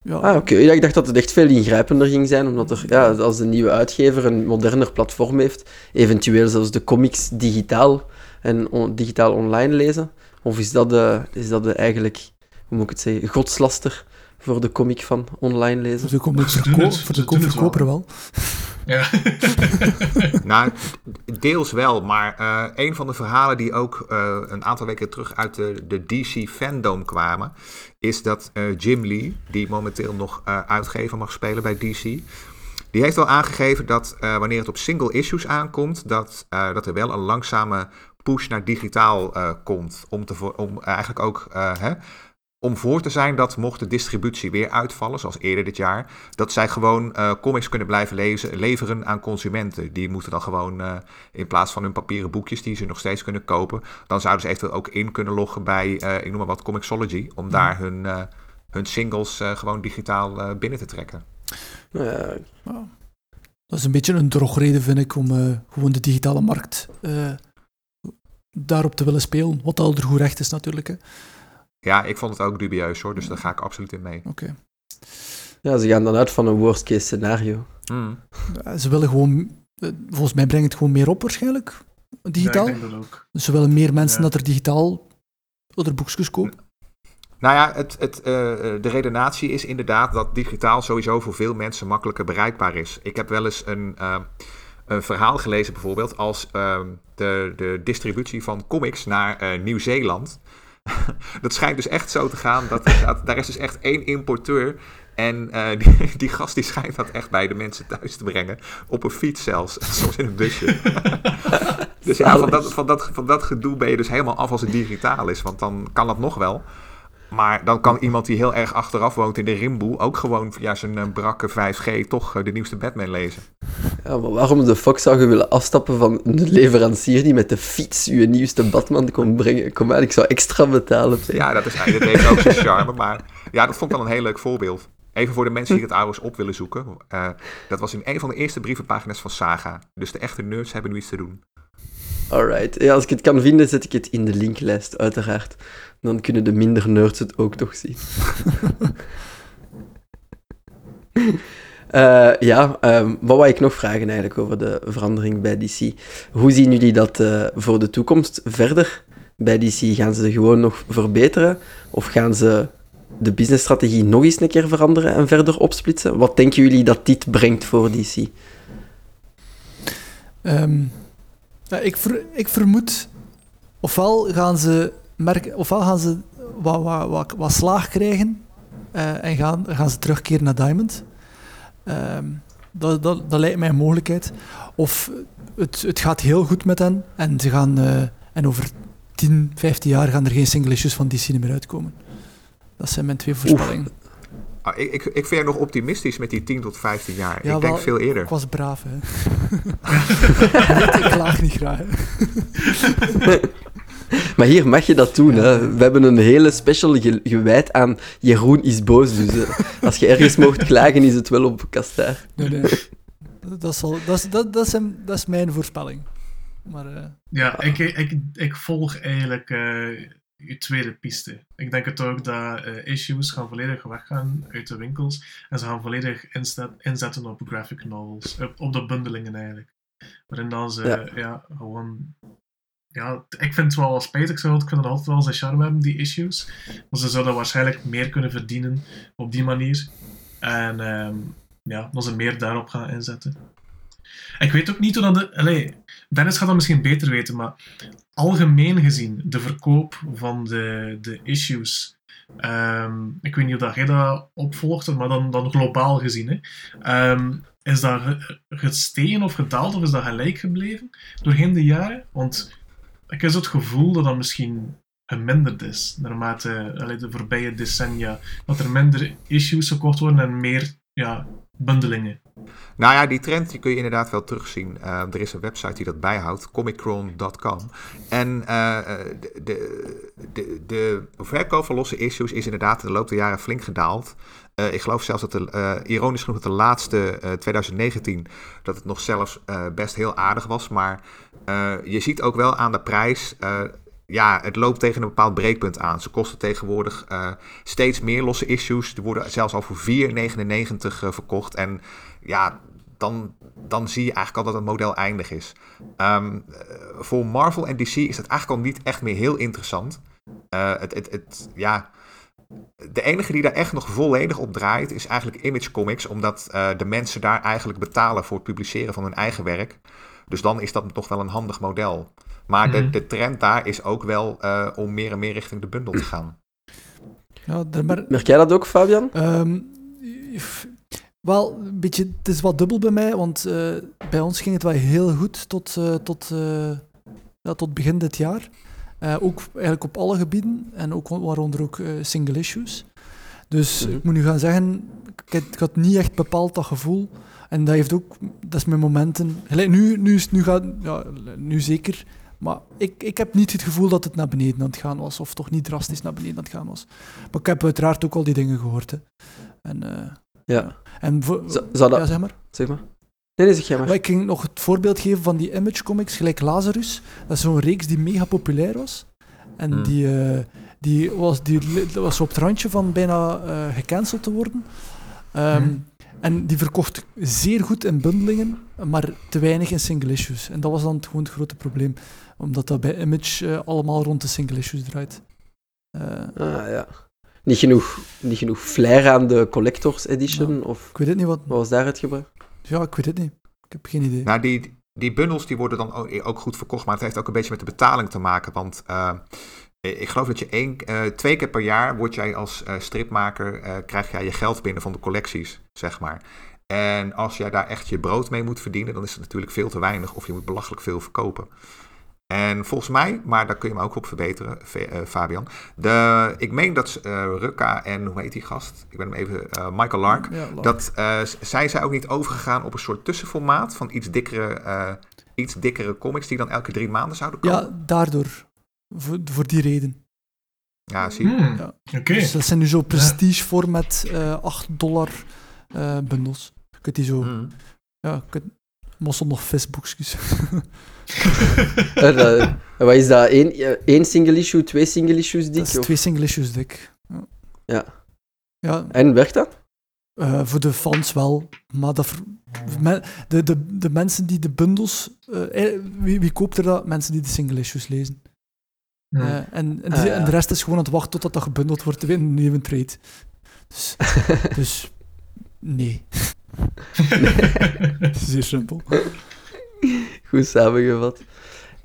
ja, Ah, oké. Ja, ik dacht dat het echt veel ingrijpender ging zijn, omdat er, ja, als de nieuwe uitgever een moderner platform heeft, eventueel zelfs de comics digitaal en on- digitaal online lezen. Of is dat, de, is dat de eigenlijk, hoe moet ik het zeggen, godslaster voor de comic van online lezen? Dus de comic verko- het, voor de verkoper wel. wel. Ja. Nou, deels wel, maar eh, een van de verhalen die ook eh, een aantal weken terug uit de, de DC fandom kwamen, is dat eh, Jim Lee, die momenteel nog eh, uitgever mag spelen bij DC, die heeft al aangegeven dat eh, wanneer het op single issues aankomt, dat, eh, dat er wel een langzame push naar digitaal eh, komt. Om, te, om eigenlijk ook eh, hè, om voor te zijn dat mocht de distributie weer uitvallen, zoals eerder dit jaar, dat zij gewoon eh, comics kunnen blijven lezen, leveren aan consumenten. Die moeten dan gewoon, eh, in plaats van hun papieren boekjes die ze nog steeds kunnen kopen, dan zouden ze eventueel ook in kunnen loggen bij, eh, ik noem maar wat, Comixology, om daar hun, eh, hun singles eh, gewoon digitaal eh, binnen te trekken. Nou. Dat is een beetje een drogreden, vind ik, om eh, gewoon de digitale markt eh, daarop te willen spelen. Wat al er goed recht is, natuurlijk. hè. Ja, ik vond het ook dubieus hoor, dus daar ga ik absoluut in mee. Oké. ja, ze gaan dan uit van een worst case scenario. Hmm. Ja, Ze willen gewoon, eh, volgens mij brengt het gewoon meer op waarschijnlijk, digitaal. Ja, ik denk dat ook. Dus ze willen meer mensen Ja. dat er digitaal er boekjes kopen. Nou ja, het, het, eh, eh, de redenatie is inderdaad dat digitaal sowieso voor veel mensen makkelijker bereikbaar is. Ik heb wel eens een, een verhaal gelezen bijvoorbeeld als ehm, de, de distributie van comics naar eh, Nieuw-Zeeland. dat schijnt dus echt zo te gaan dat, daar is dus echt één importeur en eh, die, die gast die schijnt dat echt bij de mensen thuis te brengen. Op een fiets zelfs, soms in een busje. dus ja, van dat, van, dat, van dat gedoe ben je dus helemaal af als het digitaal is. Want dan kan dat nog wel. Maar dan kan iemand die heel erg achteraf woont in de Rimboe ook gewoon via zijn eh, brakke 5G toch eh, de nieuwste Batman lezen. Ja, maar waarom de fuck zou je willen afstappen van een leverancier die met de fiets je nieuwste Batman kon brengen? Kom maar, ik zou extra betalen. Ja, dat, is, dat heeft ook zijn charme. Maar ja, dat vond ik wel een heel leuk voorbeeld. Even voor de mensen die het ouders op willen zoeken. Eh, dat was in een van de eerste brievenpagina's van Saga. Dus de echte nerds hebben nu iets te doen. Alright. Ja, als ik het kan vinden, zet ik het in de linklijst, uiteraard. Dan kunnen de minder nerds het ook toch zien. Eh, ja, ehm, wat wou ik nog vragen eigenlijk over de verandering bij DC? Hoe zien jullie dat eh, voor de toekomst verder bij DC? Gaan ze gewoon nog verbeteren? Of gaan ze de businessstrategie nog eens een keer veranderen en verder opsplitsen? Wat denken jullie dat dit brengt voor DC? Ehm, ja, ik, ver- ik vermoed, ofwel gaan ze, merken, ofwel gaan ze wat, wat, wat, wat slaag krijgen eh, en gaan, gaan ze terugkeren naar Diamond. Ehm, dat, dat, dat lijkt mij een mogelijkheid. Of het, het gaat heel goed met hen en, ze gaan, eh, en over 10, 15 jaar gaan er geen single issues van DC meer uitkomen. Dat zijn mijn twee voorspellingen. Ah, ik, ik, ik vind je nog optimistisch met die 10 tot 15 jaar. Ja, ik denk wel, veel eerder. Ik was braaf, hè. Ik klaag niet graag. Maar hier mag je dat doen. Hè. We hebben een hele special ge- gewijd aan Jeroen is boos. Dus eh, als je ergens mocht klagen, is het wel op Kastaar. Nee, nee. Dat, dat, zal, dat, is, dat, dat, is, hem- dat is mijn voorspelling. Maar eh, Ja, ik, ik, ik volg eigenlijk eh je tweede piste. Ik denk het ook dat eh, issues gaan volledig weggaan uit de winkels en ze gaan volledig inzet, inzetten op graphic novels, op, op de bundelingen eigenlijk. Waarin dan ze Ja. ja. gewoon... Ja, ik vind het wel spijtig, vind het altijd wel zijn charme hebben, die issues. Maar ze zouden waarschijnlijk meer kunnen verdienen op die manier. En ehm, ja, dan ze meer daarop gaan inzetten. Ik weet ook niet hoe dat... De, allee, Dennis gaat dat misschien beter weten, maar algemeen gezien, de verkoop van de, de issues. ehm, ik weet niet of jij dat opvolgt, maar dan, dan globaal gezien. Hè, ehm, is dat ge- gestegen of gedaald of is dat gelijk gebleven doorheen de jaren? Want ik heb het gevoel dat dat misschien geminderd is naarmate de voorbije decennia. Dat er minder issues gekocht worden en meer ja, bundelingen. Nou ja, die trend die kun je inderdaad wel terugzien. Uh, er is een website die dat bijhoudt, comiccron.com. En uh, de, de, de, de verkoop van losse issues is inderdaad in de loop der jaren flink gedaald. Ik geloof zelfs dat de, ironisch genoeg dat de laatste 2019, dat het nog zelfs best heel aardig was. Maar je ziet ook wel aan de prijs ja, het loopt tegen een bepaald breekpunt aan. Ze kosten tegenwoordig uh, steeds meer losse issues. Die worden zelfs al voor 4,99 uh, verkocht. En ja, dan, dan zie je eigenlijk al dat het model eindig is. Um, voor Marvel en DC is het eigenlijk al niet echt meer heel interessant. Het, het, het, ja, de enige die daar echt nog volledig op draait is eigenlijk Image Comics, omdat de mensen daar eigenlijk betalen voor het publiceren van hun eigen werk. Dus dan is dat toch wel een handig model. Maar de, mhm. de trend daar is ook wel uh, om meer en meer richting de bundel te gaan. Ja, maar... Merk jij dat ook, Fabian? Um, wel, een beetje, het is wat dubbel bij mij, want uh, bij ons ging het wel heel goed tot, uh, tot, ja, tot begin dit jaar. ook eigenlijk op alle gebieden, en ook, waaronder ook single issues. Dus mm -hmm. ik moet nu gaan zeggen, ik, ik had niet echt bepaald dat gevoel. En dat heeft ook, dat is mijn momenten. Nu, nu, is, nu, gaat, ja, nu zeker maar ik, ik heb niet het gevoel dat het naar beneden aan het gaan was, of toch niet drastisch naar beneden aan het gaan was. Maar ik heb uiteraard ook al die dingen gehoord. Hè. En, uh, ja. En dat... ja, zeg maar. Zeg maar. Nee, nee, zeg maar. maar. Ik ging nog het voorbeeld geven van die image comics, gelijk Lazarus. Dat is zo'n reeks die mega populair was. En hmm. die, uh, die, was, die was op het randje van bijna uh, gecanceld te worden. Um, hmm. En die verkocht zeer goed in bundelingen, maar te weinig in single issues. En dat was dan gewoon het grote probleem omdat dat bij Image uh, allemaal rond de single issues draait. Uh, ah, ja. Niet genoeg, niet genoeg flair aan de Collectors Edition? Ja, of ik weet het niet wat... Wat was daar het gebruik? Ja, ik weet het niet. Ik heb geen idee. Nou, die, die bundles die worden dan ook goed verkocht, maar het heeft ook een beetje met de betaling te maken. Want uh, ik geloof dat je één, uh, twee keer per jaar word jij als uh, stripmaker, uh, krijg jij je geld binnen van de collecties, zeg maar. En als jij daar echt je brood mee moet verdienen, dan is het natuurlijk veel te weinig of je moet belachelijk veel verkopen. En volgens mij, maar daar kun je me ook op verbeteren, uh, Fabian. De, ik meen dat uh, Rukka en hoe heet die gast? Ik ben hem even, uh, Michael Lark. Ja, Lark. Dat zijn zij ook niet overgegaan op een soort tussenformaat van iets dikkere, iets dikkere comics die dan elke drie maanden zouden komen? Ja, daardoor. Voor, voor die reden. Ja, zie je. Hmm, ja. Okay. Dus dat zijn nu zo prestige voor met 8 dollar bundels. Je kunt die zo. Hmm. Ja, je kunt, mossel nog visboekjes. uh, wat is dat? Eén, één single issue, twee single issues dik? Dat is twee single issues dik. Ja. ja. ja. En werkt dat? Uh, voor de fans wel, maar dat, de, de, de mensen die de bundels... Uh, wie, wie koopt er dat? Mensen die de single issues lezen. Hmm. Uh, en, en, die, ah, ja. en, de rest is gewoon aan het wachten totdat dat gebundeld wordt in een nieuwe trade. Dus, dus nee. nee. Zeer simpel. Goed samengevat.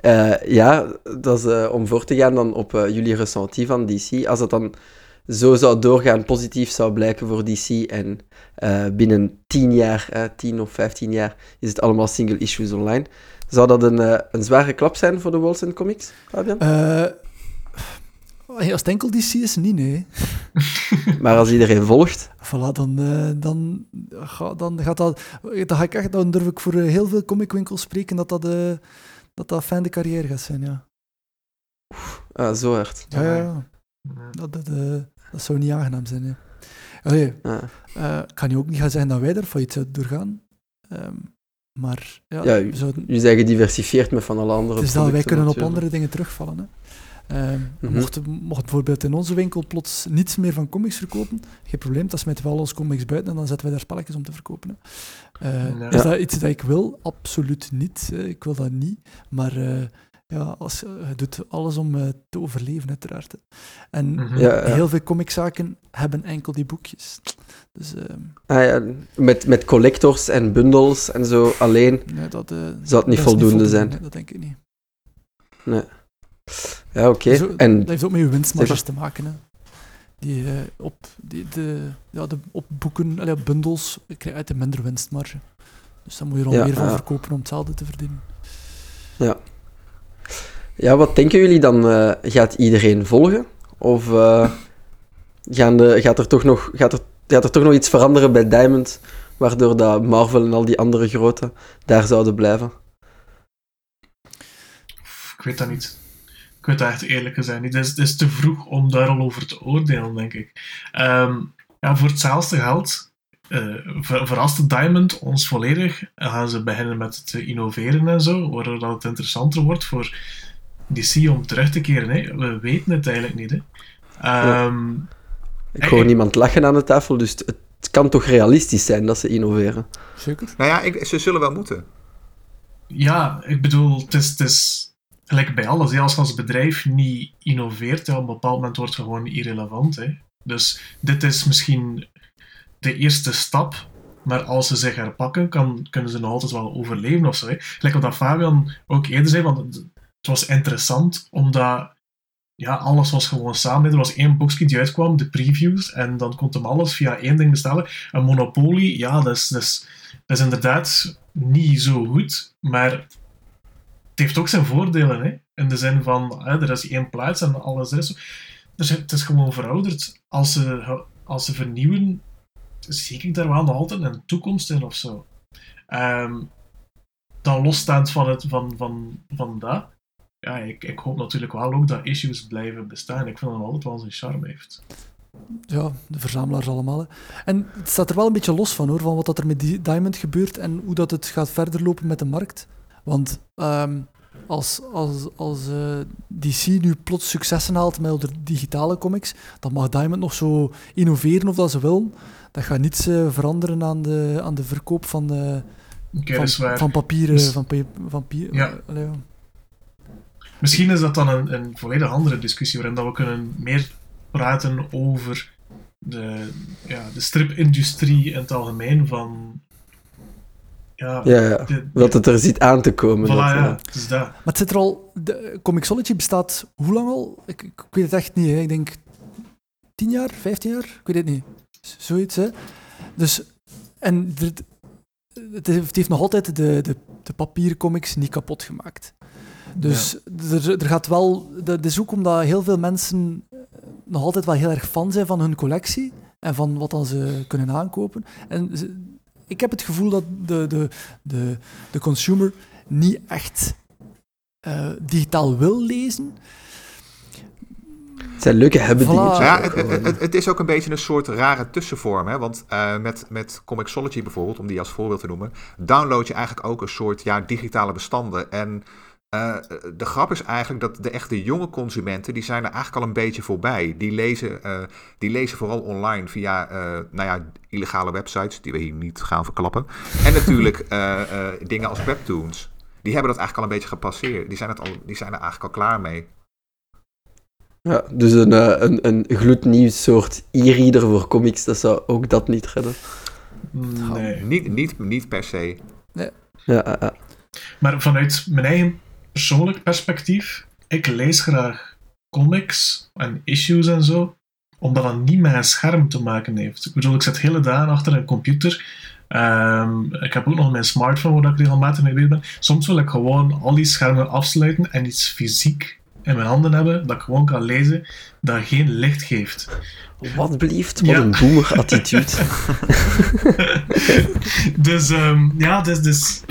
Uh, ja, dat is uh, om voor te gaan dan op uh, jullie ressenti van DC. Als het dan zo zou doorgaan, positief zou blijken voor DC en binnen 10 jaar, 10 of 15 jaar, is het allemaal single issues online. Zou dat een, een zware klap zijn voor de Wilson Comics, Fabian? Als het enkel DC is, niet, nee. maar als iedereen volgt? Voilà, dan, uh, dan, dan gaat dat... Dan, ga ik echt, dan durf ik voor uh, heel veel comicwinkels spreken dat dat, uh, dat, dat fijne carrière gaat zijn, ja. Ah, zo hard. Ja, ja, ja. Dat, dat, dat zou niet aangenaam zijn, ja. Allee, ah. ik kan je ook niet gaan zeggen dat wij er failliet zouden doorgaan. Um, maar ja, ja u, zouden... u zijn gediversifieerd met van alle andere is dat wij kunnen op andere dingen terugvallen, hè. Uh, mocht, mocht bijvoorbeeld in onze winkel plots niets meer van comics verkopen, geen probleem, dan smijten we al onze comics buiten en dan zetten we daar spelletjes om te verkopen. Uh, Is dat iets dat ik wil? Absoluut niet. Ik wil dat niet. Maar uh, ja, als, je doet alles om uh, te overleven, uiteraard. En mm -hmm. ja, heel veel comiczaken hebben enkel die boekjes. Dus, ehm, ah, ja, met, met collectors en bundles en zo alleen nee, dat, zou het niet voldoende, niet voldoende zijn. Nee, dat denk ik niet. Nee. Ja, oké. Okay. En... Dat heeft ook met je winstmarges te maken. Hè. Die, uh, op, die, de, ja, de, op boeken, allee, op bundels, krijg je uit een minder winstmarge. Dus dan moet je er al ja, meer van ja. verkopen om hetzelfde te verdienen. Ja. Ja, wat denken jullie dan? Uh, gaat iedereen volgen? Of uh, gaan de, gaat, er toch nog, gaat, er, gaat er toch nog iets veranderen bij Diamond waardoor dat Marvel en al die andere grote daar zouden blijven. Ik weet dat niet. Ik weet dat echt eerlijk gezegd niet. Het is, het is te vroeg om daar al over te oordelen, denk ik. Ehm, ja, voor hetzelfde geld uh, ver, verraste Diamond ons volledig. En gaan ze beginnen met te innoveren en zo, waardoor dat het interessanter wordt voor DC om terug te keren. Hè. We weten het eigenlijk niet. Hè. Um, ik hoor niemand lachen aan de tafel, dus het, het, kan toch realistisch zijn dat ze innoveren? Zeker. Nou ja, ik, ze zullen wel moeten. Ja, ik bedoel, het is, het is gelijk bij alles. Als je als bedrijf niet innoveert, ja, op een bepaald moment wordt het gewoon irrelevant. Hè. Dus dit is misschien de eerste stap. Maar als ze zich herpakken, kan, kunnen ze nog altijd wel overleven of zo. Hè. Gelijk wat Fabian ook eerder zei, want het was interessant, omdat ja, alles was gewoon samen. Er was één boekje die uitkwam, de previews, en dan kon hem alles via één ding bestellen. Een Monopoly, ja, dat is, dat is, dat is inderdaad niet zo goed, maar het heeft ook zijn voordelen, hè. In de zin van, hè, er is één plaats en alles is. Dus het is gewoon verouderd. Als ze, als ze vernieuwen, zie ik daar wel nog altijd een toekomst in of zo. Um, dan losstaand van, het, van, van, van dat, ja, ik, ik hoop natuurlijk wel ook dat issues blijven bestaan. Ik vind dat altijd wel zijn charme heeft. Ja, de verzamelaars allemaal. En het staat er wel een beetje los van hoor, van wat dat er met Diamond gebeurt en hoe dat het gaat verder lopen met de markt. Want um, als, als, als uh, eh, DC nu plots successen haalt met de digitale comics, dan mag Diamond nog zo innoveren of dat ze wil. Dat gaat niets uh, veranderen aan de, aan de verkoop van, de, okay, van, van, papieren. Dus, van, van, ja. Misschien is dat dan een, een volledig andere discussie, waarin dat we kunnen meer praten over de, ja, de stripindustrie in het algemeen van... Ja, ja, De, dat het er zit aan te komen. Voilà, dat, ja, het is dat. Maar het zit er al... De Comixology bestaat hoe lang al? Ik, ik weet het echt niet. Hè. Ik denk 10 jaar, 15 jaar? Ik weet het niet. Zoiets, hè. Dus... En het, het heeft nog altijd de, de, de papieren comics niet kapot gemaakt. Dus er, er, gaat wel. Dat is ook omdat heel veel mensen nog altijd wel heel erg fan zijn van hun collectie en van wat dan ze kunnen aankopen. En ik heb het gevoel dat de, de, de, de consumer niet echt uh, digitaal wil lezen. Het zijn leuke hebben voilà. Ja, het, het, het, is ook een beetje een soort rare tussenvorm. Hè? Want uh, met, met Comixology bijvoorbeeld, om die als voorbeeld te noemen, download je eigenlijk ook een soort ja, digitale bestanden. En uh, de grap is eigenlijk dat de echte jonge consumenten, die zijn er eigenlijk al een beetje voorbij. Die lezen, uh, die lezen vooral online via uh, nou ja, illegale websites, die we hier niet gaan verklappen. En natuurlijk dingen als webtoons. Die hebben dat eigenlijk al een beetje gepasseerd. Die zijn, het al, die zijn er eigenlijk al klaar mee. Ja, dus een, een, een gloednieuw soort e-reader voor comics, dat zou ook dat niet redden. Nee. Niet, niet, niet per se. Nee. Ja, ja. Maar vanuit mijn eigen persoonlijk perspectief, ik lees graag comics en issues en zo, omdat dat niet met een scherm te maken heeft. Ik bedoel, ik zit hele dagen achter een computer. Um, ik heb ook nog mijn smartphone waar ik regelmatig mee bezig ben. Soms wil ik gewoon al die schermen afsluiten en iets fysiek in mijn handen hebben, dat ik gewoon kan lezen, dat geen licht geeft. Wat blieft, wat ja. een boomer attitude. dus um, ja, dus, dus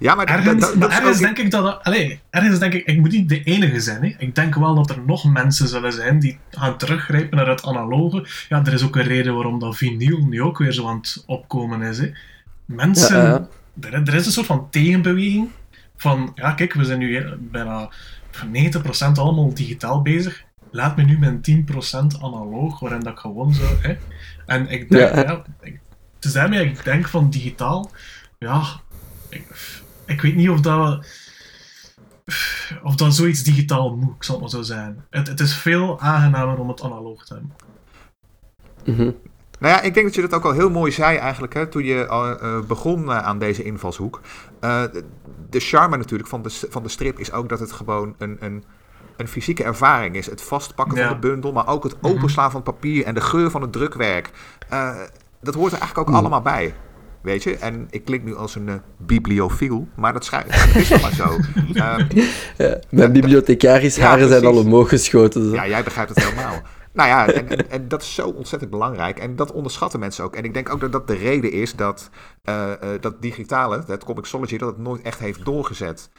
ja, maar, ergens, dat, dat, ergens denk ik dat... Allez, ergens denk ik, ik moet niet de enige zijn. Hè. Ik denk wel dat er nog mensen zullen zijn die gaan teruggrijpen naar het analoge. Ja, er is ook een reden waarom dat vinyl nu ook weer zo aan het opkomen is. Hè. Mensen... Ja, ja. Er, er, is een soort van tegenbeweging van... Ja, kijk, we zijn nu bijna 90% allemaal digitaal bezig. Laat me nu mijn 10% analoog, waarin dat ik gewoon zo... Hè. En ik denk... Ja. ik, het is daarmee ik denk van digitaal... Ja... Ik, ik weet niet of dat, of dat zoiets digitaal moet, ik zal het maar zo zijn. Het, het is veel aangenamer om het analoog te hebben. Mm Nou ja, ik denk dat je dat ook al heel mooi zei eigenlijk, hè, toen je uh, begon uh, aan deze invalshoek. Uh, de charme natuurlijk van de, van de strip is ook dat het gewoon een, een, een fysieke ervaring is. Het vastpakken ja. van de bundel, maar ook het openslaan van het papier en de geur van het drukwerk. dat hoort er eigenlijk ook mm. allemaal bij. Weet je, en ik klink nu als een uh, bibliofiel, maar dat, dat is toch maar zo. Uh, ja, mijn bibliothecaris haren zijn al omhoog geschoten. Ja, jij begrijpt het helemaal. Nou ja, en, en, en, dat is zo ontzettend belangrijk. En dat onderschatten mensen ook. En ik denk ook dat dat de reden is dat uh, dat digitale, dat Comixology, dat het nooit echt heeft doorgezet.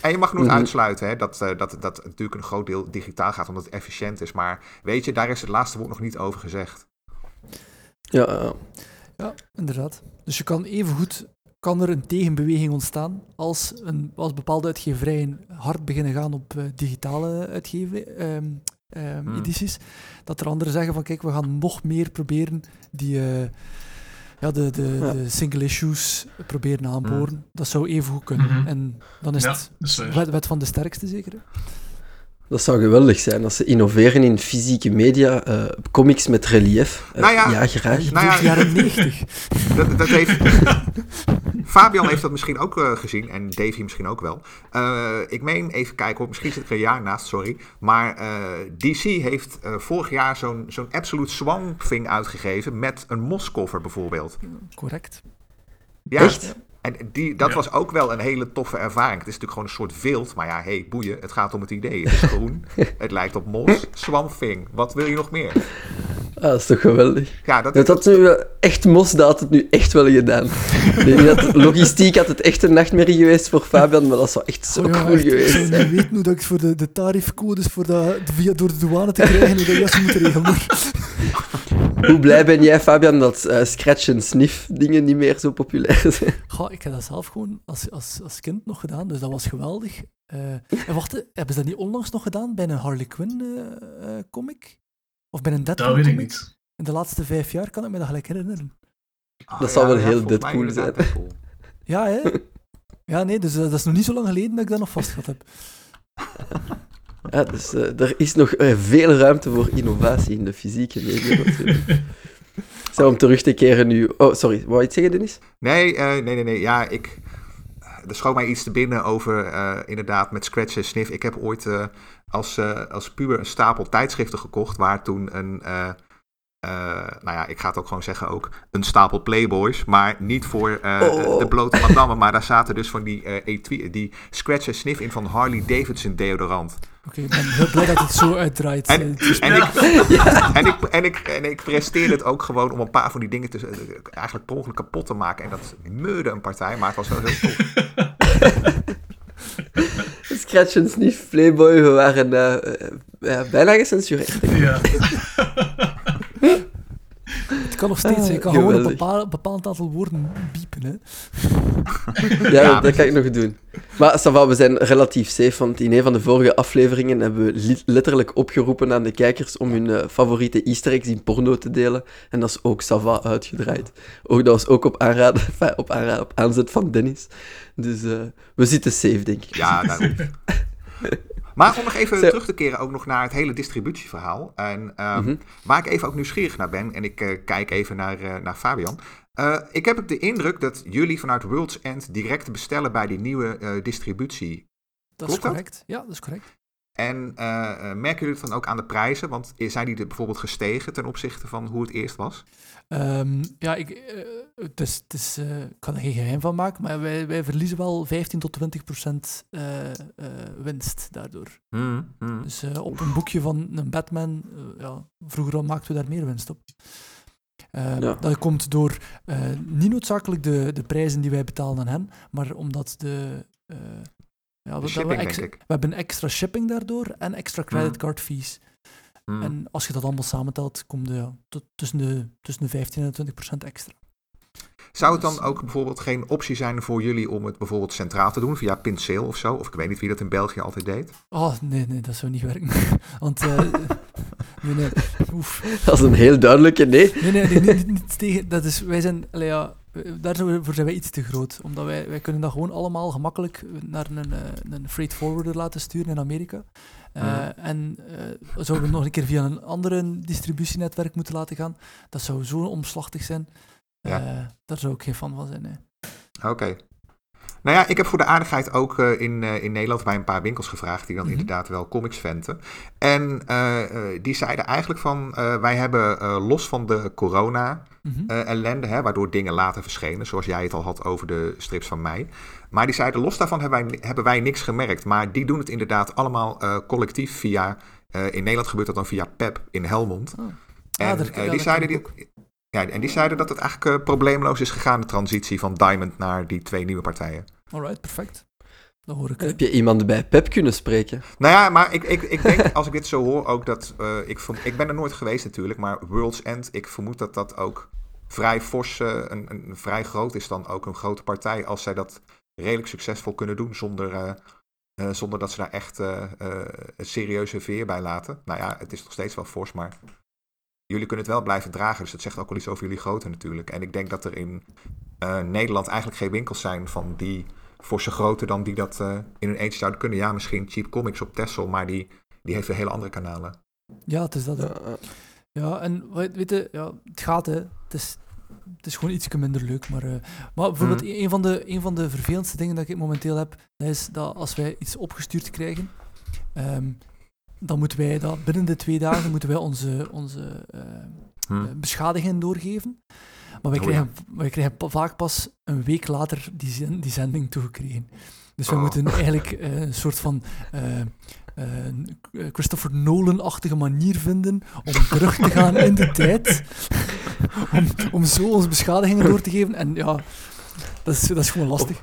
En je mag nooit Mhm. uitsluiten hè, dat, dat, dat natuurlijk een groot deel digitaal gaat omdat het efficiënt is. Maar weet je, daar is het laatste woord nog niet over gezegd. Ja, ja, inderdaad. Dus je kan evengoed kan er een tegenbeweging ontstaan als, een, als bepaalde uitgeverijen hard beginnen gaan op uh, digitale uitgeven, um, um, hmm. edities. Dat er anderen zeggen van kijk, we gaan nog meer proberen die, uh, ja, de, de, ja. de single issues proberen aanboren. Hmm. Dat zou even goed kunnen. Mhm. En dan is Ja, het is waar. wet, wet van de sterkste zeker. hè? Dat zou geweldig zijn als ze innoveren in fysieke media, uh, comics met relief. Uh, Nou ja, ja, graag. Nou ja, jaren 90. Dat, dat heeft... Fabian heeft dat misschien ook uh, gezien en Davy misschien ook wel. Uh, ik meen, even kijken hoor, misschien zit ik er een jaar naast, sorry. Maar uh, DC heeft vorig jaar zo'n zo'n Absolute Swamp Thing uitgegeven met een moscover bijvoorbeeld. Correct. Ja, Echt? En die, dat Ja. was ook wel een hele toffe ervaring. Het is natuurlijk gewoon een soort wild, maar ja, hey, boeien. Het gaat om het idee. Het is groen, het lijkt op mos, Swamp Thing. Wat wil je nog meer? Ah, dat is toch geweldig. Ja, dat, Dat had nu wel echt Mosda had het nu echt wel gedaan. Dat logistiek had het echt een nachtmerrie geweest voor Fabian, maar dat zou echt zo Oh ja, cool echt, geweest zijn. weten hoe dat ik voor de, de tariefcodes voor dat, via, door de douane te krijgen, dat juist moet regelen. Hoe blij ben jij, Fabian, dat eh, scratch en sniff dingen niet meer zo populair zijn? Goh, ik heb dat zelf gewoon als, als, als kind nog gedaan, dus dat was geweldig. Eh, en wacht, hebben ze dat niet onlangs nog gedaan bij een Harley Quinn eh, comic? Of bij een Deadpool Dat weet ik comic? niet. In de laatste vijf jaar kan ik me dat gelijk herinneren. Oh, Dat zal wel heel volgens mij Deadpool zijn. Deadpool. Ja, hè? Ja, nee, dus dat is nog niet zo lang geleden dat ik dat nog vastgehad heb. Ja, dus eh, er is nog eh, veel ruimte voor innovatie in de fysieke media natuurlijk. Zo, om terug te keren nu... Oh, sorry, wou je iets zeggen, Dennis? Nee, eh, nee, nee, nee. Ja, ik. Er schoot mij iets te binnen over, inderdaad, met Scratch en Sniff. Ik heb ooit als, als puber een stapel tijdschriften gekocht, waar toen een. Eh, nou ja, ik ga het ook gewoon zeggen ook, een stapel Playboys, maar niet voor eh, Oh. de blote madame, maar daar zaten dus van die, eh, etui- die Scratch en Sniff in van Harley Davidson deodorant. Oké, ik ben heel blij dat het zo uitdraait. En, en, ik, en, ik, en, ik, en ik presteerde het ook gewoon om een paar van die dingen te, eigenlijk per ongeluk kapot te maken. En dat meurde een partij, maar het was wel heel tof. Scratch en Sniff, Playboy, we waren bijna gecensureerd. Ja. het kan nog steeds, Ah, je kan gewoon een bepaald, bepaald aantal woorden biepen. Hè. Ja, Ja, dat kan ik nog doen. Maar Sava, we zijn relatief safe, want in een van de vorige afleveringen hebben we li- letterlijk opgeroepen aan de kijkers om hun eh, favoriete easter eggs in porno te delen. En dat is ook Sava uitgedraaid. Ook, dat was ook op, aanraden, enfin, op, aanraden, op aanzet van Dennis. Dus eh, we zitten safe, denk ik. Ja, daarom. Maar om nog even terug te keren ook nog naar het hele distributieverhaal. En ehm, Mhm. waar ik even ook nieuwsgierig naar ben, en ik eh, kijk even naar, eh, naar Fabian. Eh, ik heb ook de indruk dat jullie vanuit World's End direct bestellen bij die nieuwe eh, distributie. Dat Klopt is dat? correct. Ja, dat is correct. En eh, eh, merken jullie het dan ook aan de prijzen? Want zijn die er bijvoorbeeld gestegen ten opzichte van hoe het eerst was? Ehm, ja, ik, het is, het is, ik kan er geen geheim van maken, maar wij, wij verliezen wel 15 tot 20 procent eh, eh, winst daardoor. Hmm, hmm. Dus op een boekje van een Batman, ja, vroeger al maakten we daar meer winst op. Eh, Ja. Dat komt door eh, niet noodzakelijk de, de prijzen die wij betalen aan hen, maar omdat de. eh, ja, we, we shipping, ex- denk ik. we hebben extra shipping daardoor en extra creditcard fees. Hmm. En als je dat allemaal samentelt, komt de, ja, tot tussen, de, tussen de 15 en de 20 procent extra. Zou het dan Dus- ook bijvoorbeeld geen optie zijn voor jullie om het bijvoorbeeld centraal te doen via Pincel of zo? Of ik weet niet wie dat in België altijd deed. Oh, nee, nee, dat zou niet werken. Want, eh, nee, nee, oef. Dat is een heel duidelijke nee. Nee, nee, nee niet, niet, niet tegen. Dat is, wij zijn, ja, daarvoor zijn wij iets te groot. Omdat wij, wij kunnen dat gewoon allemaal gemakkelijk naar een, eh, een freight forwarder laten sturen in Amerika. Eh. En eh, zouden we het nog een keer via een andere distributienetwerk moeten laten gaan, dat zou zo omslachtig zijn. Ja. Daar zou ik geen fan van zijn. Oké. Nou ja, ik heb voor de aardigheid ook eh, in, eh, in Nederland bij een paar winkels gevraagd die dan Mhm. inderdaad wel comics venten. En eh, die zeiden eigenlijk van, wij hebben los van de corona Mhm. ellende, hè, waardoor dingen later verschenen, zoals jij het al had over de strips van mij. Maar die zeiden, los daarvan hebben wij, hebben wij niks gemerkt. Maar die doen het inderdaad allemaal collectief via in Nederland gebeurt dat dan via PEP in Helmond. Oh. En, Ah, die zeiden die, ja, en die zeiden dat het eigenlijk eh, probleemloos is gegaan, de transitie van Diamond naar die twee nieuwe partijen. Alright, perfect. Dat hoor ik. Heb je iemand bij Pep kunnen spreken? Nou ja, maar ik, ik, ik denk, als ik dit zo hoor, ook dat... eh, ik, ik ben er nooit geweest natuurlijk, maar World's End, ik vermoed dat dat ook vrij fors, eh, een, een, vrij groot is dan ook een grote partij, als zij dat redelijk succesvol kunnen doen, zonder, eh, eh, zonder dat ze daar echt eh, eh, een serieuze veer bij laten. Nou ja, het is nog steeds wel fors, maar jullie kunnen het wel blijven dragen, dus dat zegt ook wel iets over jullie grootte natuurlijk. En ik denk dat er in eh, Nederland eigenlijk geen winkels zijn van die forse grootte dan die dat eh, in hun eentje zouden kunnen. Ja, misschien Cheap Comics op Texel, maar die, die heeft weer hele andere kanalen. Ja, het is dat. Ja, Ja, en weet weet je, ja, het gaat, hè. Het is, het is gewoon iets minder leuk. Maar, eh, maar bijvoorbeeld, Mhm. een, van de, een van de vervelendste dingen dat ik momenteel heb, dat is dat als wij iets opgestuurd krijgen, ehm, dan moeten wij dat binnen de twee dagen moeten wij onze, onze eh, beschadigingen doorgeven. Maar wij Oh, krijgen, wij krijgen vaak pas een week later die, die zending toegekregen. Dus we Oh. moeten eigenlijk eh, een soort van Christopher Nolan-achtige manier vinden om terug te gaan in de tijd. om, om zo onze beschadigingen door te geven. En ja, dat is, dat is gewoon lastig.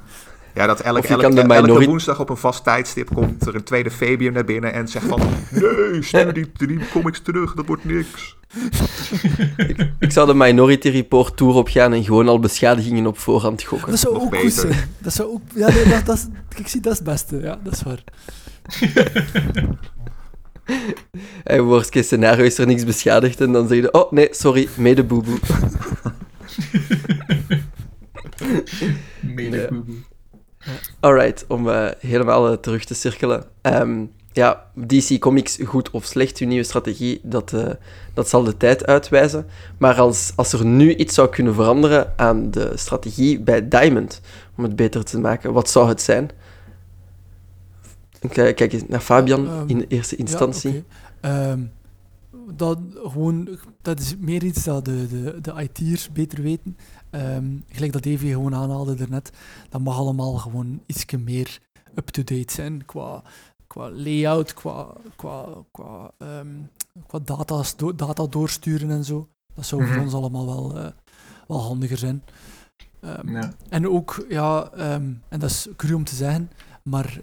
Ja, dat elke, Of je elke, woensdag op een vast tijdstip komt er een tweede Fabian naar binnen en zegt van... Nee, stuur die, die comics terug, dat wordt niks. Ik zou de Minority Report tour opgaan en gewoon al beschadigingen op voorhand gokken. Dat zou nog ook goed beter. zijn. Dat zou ook... Ja, nee, dat, dat is, ik zie, dat is het beste. Ja, dat is waar. En worst case scenario is er niks beschadigd en dan zeg je, oh nee, sorry, mede boeboe. Mede boeboe. Alright, om eh, helemaal eh, terug te cirkelen. Ehm, ja, DC Comics, goed of slecht, uw nieuwe strategie, dat, eh, dat zal de tijd uitwijzen. Maar als, als er nu iets zou kunnen veranderen aan de strategie bij Diamond, om het beter te maken, wat zou het zijn? Eh, kijk eens naar Fabian Ehm, in eerste instantie. Ja. Ehm, dat, gewoon, dat is meer iets dat de, de, de IT'ers beter weten. Ehm, gelijk dat Davy gewoon aanhaalde daarnet. Dat mag allemaal gewoon iets meer up-to-date zijn qua, qua layout, qua, qua, qua, ehm, qua data's, do- data doorsturen en zo. Dat zou voor Mhm. ons allemaal wel, eh, wel handiger zijn. Ehm, Ja. en ook, ja, en dat is cru om te zeggen, maar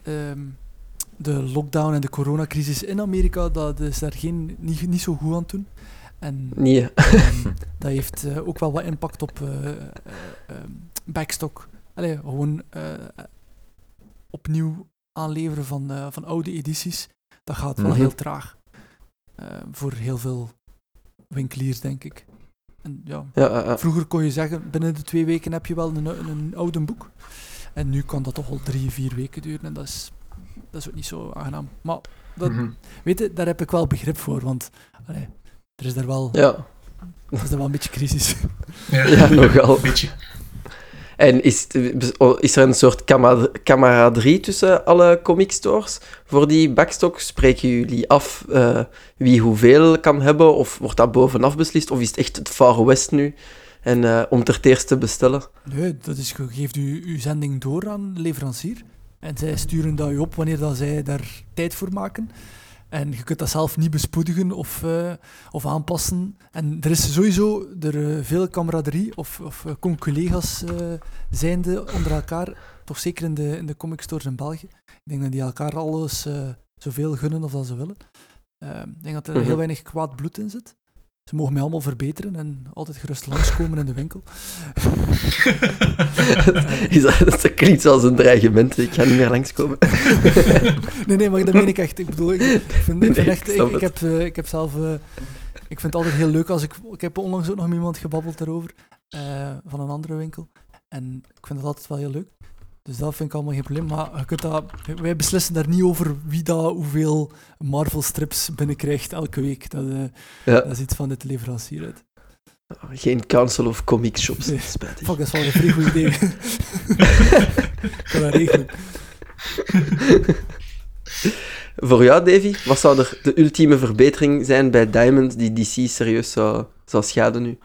de lockdown en de coronacrisis in Amerika, dat is daar geen, niet, niet zo goed aan doen. En Nee, ehm, dat heeft eh, ook wel wat impact op eh, eh, ehm, backstock. Allee, gewoon opnieuw aanleveren van, van oude edities. Dat gaat wel Mhm. heel traag. Eh, voor heel veel winkeliers, denk ik. En ja, ja. Vroeger kon je zeggen, binnen de twee weken heb je wel een, een, een oude boek. En nu kan dat toch al drie, vier weken duren. En dat is, dat is ook niet zo aangenaam. Maar dat, Mhm. weet je, daar heb ik wel begrip voor. Want allee, er, is daar wel, ja. er is daar wel een beetje crisis. Ja, Ja, nogal. Een beetje. En is, het- is er een soort camaraderie tussen alle comic stores? Voor die backstock spreken jullie af eh, wie hoeveel kan hebben? Of wordt dat bovenaf beslist? Of is het echt het Far West nu? En eh, om ter te bestellen? Nee, dat is, je geeft u uw zending door aan de leverancier. En zij sturen dat u op wanneer dat zij daar tijd voor maken. En je kunt dat zelf niet bespoedigen of, eh, of aanpassen. En er is sowieso er, eh, veel camaraderie of, of eh, conculega's eh zijnde onder elkaar. Toch zeker in de, in de comic stores in België. Ik denk dat die elkaar alles zoveel gunnen of dat ze willen. Eh, ik denk dat er Mhm. heel weinig kwaad bloed in zit. Ze mogen mij allemaal verbeteren en altijd gerust langskomen in de winkel. Is dat, dat klinkt als een dreigement. Ik ga niet meer langskomen. Nee, nee, maar dat meen ik echt. Ik bedoel, ik, vind, Nee, echt, ik snap ik, ik, het. heb, eh, ik heb zelf, eh, ik vind het altijd heel leuk als ik, ik heb onlangs ook nog met iemand gebabbeld daarover, eh, van een andere winkel. En ik vind dat altijd wel heel leuk. Dus dat vind ik allemaal geen probleem. Maar je kunt dat, wij beslissen daar niet over wie dat hoeveel Marvel strips binnenkrijgt elke week. Dat, Ja, dat is iets van de leverancier uit. geen Council of Comic Shops. Nee. Spijtig. Fuck, dat is wel een vrij goed idee. ik kan dat regelen. Voor jou, Davy, wat zou er de ultieme verbetering zijn bij Diamond die DC serieus zou, zou schaden nu?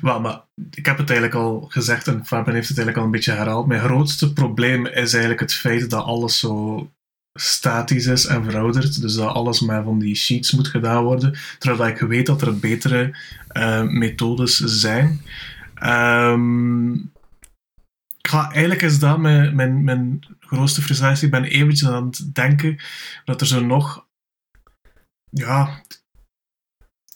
Wel, maar ik heb het eigenlijk al gezegd en Fabian heeft het eigenlijk al een beetje herhaald. Mijn grootste probleem is eigenlijk het feit dat alles zo statisch is en verouderd. Dus dat alles met van die sheets moet gedaan worden. Terwijl ik weet dat er betere uh, methodes zijn. Um, eigenlijk is dat mijn, mijn, mijn grootste frustratie. Ik ben eventjes aan het denken dat er zo nog... Ja...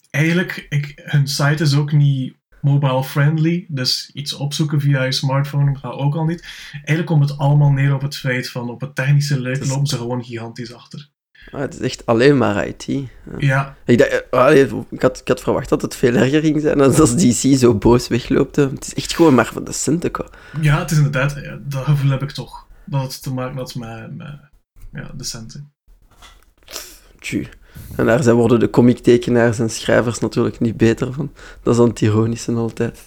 Eigenlijk, ik, hun site is ook niet mobile friendly. Dus iets opzoeken via je smartphone gaat ook al niet. Eigenlijk komt het allemaal neer op het feit van op het technische is... lopen ze gewoon gigantisch achter. Ah, het is echt alleen maar IT. Ja. ja. Ik, dacht, ik, had, ik had verwacht dat het veel erger ging zijn dan als DC zo boos wegloopt. Het is echt gewoon maar van de centen. Ja, het is inderdaad, ja, dat gevoel heb ik toch. Dat het te maken had met, met ja, de centen. Tju. En daar zijn worden de comictekenaars en schrijvers natuurlijk niet beter van. Dat is dan het ironische altijd.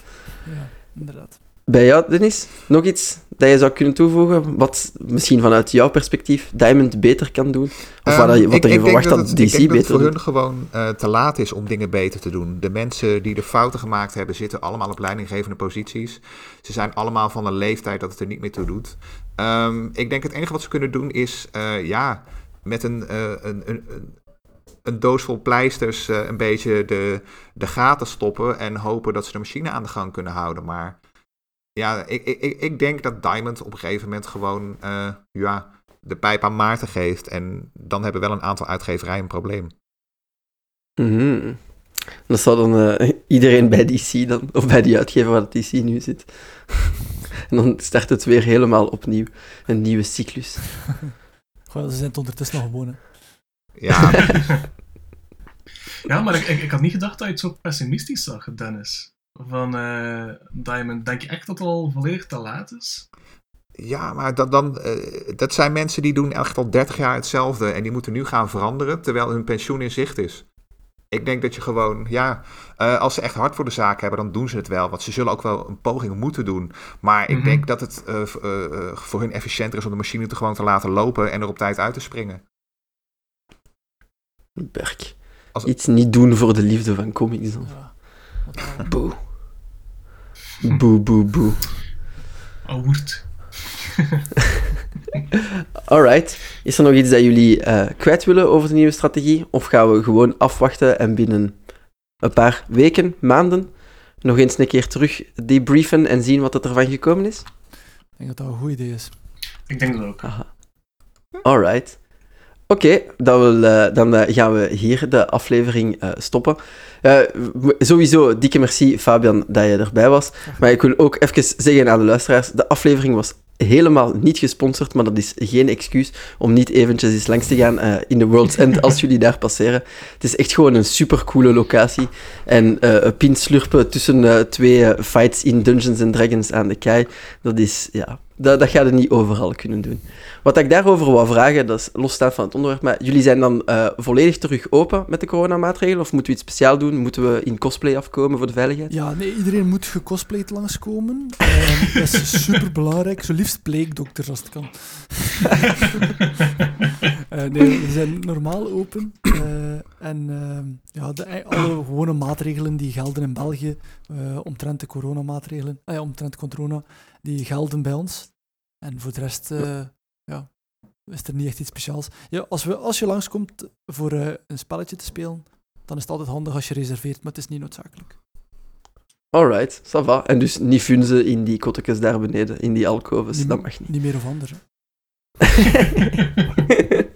Ja, inderdaad. Bij jou, Dennis, nog iets dat je zou kunnen toevoegen? Wat misschien vanuit jouw perspectief Diamond beter kan doen? Of um, wat, je, wat ik, je verwacht dat, DC ik denk beter dat het voor doet? hun gewoon uh, te laat is om dingen beter te doen. De mensen die de fouten gemaakt hebben, zitten allemaal op leidinggevende posities. Ze zijn allemaal van een leeftijd dat het er niet meer toe doet. Um, ik denk het enige wat ze kunnen doen is, uh, ja, met een, uh, een, een, een een doos vol pleisters uh, een beetje de, de gaten stoppen en hopen dat ze de machine aan de gang kunnen houden. Maar ja, ik, ik, ik denk dat Diamond op een gegeven moment gewoon uh, ja, de pijp aan Maarten geeft. En dan hebben wel een aantal uitgeverijen een probleem. Mm -hmm. Dat zou dan uh, iedereen bij DC dan, of bij die uitgever waar DC nu zit. en dan start het weer helemaal opnieuw. Een nieuwe cyclus. Goh, ze zijn het ondertussen nog gewoon. Hè. Ja. ja, maar ik, ik, ik, had niet gedacht dat je het zo pessimistisch zag, Dennis. Van uh, Diamond. Denk je echt dat het al volledig te laat is? Ja, maar dat, dan, uh, dat zijn mensen die doen echt al 30 jaar hetzelfde en die moeten nu gaan veranderen terwijl hun pensioen in zicht is. Ik denk dat je gewoon, ja, uh, als ze echt hard voor de zaak hebben, dan doen ze het wel. Want ze zullen ook wel een poging moeten doen. Maar ik Mhm. denk dat het uh, uh, voor hun efficiënter is om de machine te gewoon te laten lopen en er op tijd uit te springen. Berk. Als- Iets niet doen voor de liefde van comics dan. Ja. Boe. Boe, boe, boe. Oud. Alright. Is er nog iets dat jullie uh, kwijt willen over de nieuwe strategie? Of gaan we gewoon afwachten en binnen een paar weken, maanden, nog eens een keer terug debriefen en zien wat er ervan gekomen is? Ik denk dat dat een goed idee is. Ik denk dat ook. Aha. Alright. Oké, okay, dan, uh, dan uh, gaan we hier de aflevering uh, stoppen. sowieso, dikke merci Fabian dat je erbij was. Maar ik wil ook even zeggen aan de luisteraars, de aflevering was helemaal niet gesponsord, maar dat is geen excuus om niet eventjes eens langs te gaan uh, in de World's End als jullie daar passeren. Het is echt gewoon een supercoole locatie. En uh, een pint slurpen tussen uh, twee fights in Dungeons and Dragons aan de kei, dat is, ja, dat, dat ga je niet overal kunnen doen. Wat ik daarover wou vragen, dat is losstaan van het onderwerp, maar jullie zijn dan volledig terug open met de coronamaatregelen, of moeten we iets speciaal doen? Moeten we in cosplay afkomen voor de veiligheid? Ja, nee, iedereen moet gecosplayed langskomen. Uh, dat is super belangrijk. Zo liefst pleegdokters als het kan. uh, nee, we zijn normaal open. Uh, en ja, de, alle gewone maatregelen die gelden in België, omtrent de coronamaatregelen, ah ja, omtrent corona, die gelden bij ons. En voor de rest, is er niet echt iets speciaals. Ja, als, we, als je langskomt voor een spelletje te spelen, dan is het altijd handig als je reserveert, maar het is niet noodzakelijk. Alright, ça va. En dus niet funzen in die kottekes daar beneden, in die alcoves, dat mag niet. Niet meer of anders.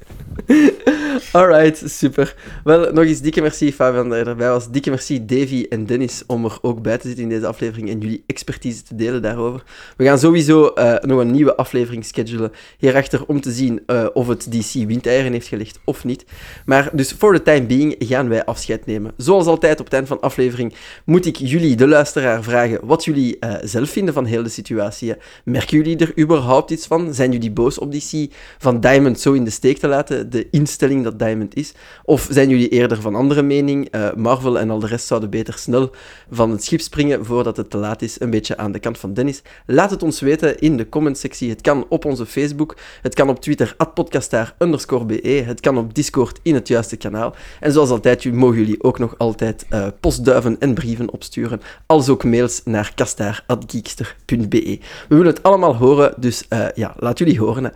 Alright, super. Wel, nog eens dikke merci Fabian dat je erbij was. Dikke merci Davy en Dennis om er ook bij te zitten in deze aflevering en jullie expertise te delen daarover. We gaan sowieso uh, nog een nieuwe aflevering schedulen hierachter om te zien uh, of het DC windeieren heeft gelegd of niet. Maar dus voor the time being gaan wij afscheid nemen. Zoals altijd op het eind van de aflevering moet ik jullie, de luisteraar, vragen wat jullie uh, zelf vinden van heel de situatie. Merken jullie er überhaupt iets van? Zijn jullie boos op DC van Diamond zo in de steek te laten? De instelling dat Is? Of zijn jullie eerder van andere mening? Uh, Marvel en al de rest zouden beter snel van het schip springen voordat het te laat is. Een beetje aan de kant van Dennis. Laat het ons weten in de commentsectie. Het kan op onze Facebook. Het kan op Twitter, podcastaar_be. Het kan op Discord in het juiste kanaal. En zoals altijd mogen jullie ook nog altijd uh, postduiven en brieven opsturen. Als ook mails naar kastaar.geekster.be. We willen het allemaal horen, dus uh, ja, laat jullie horen. Hè.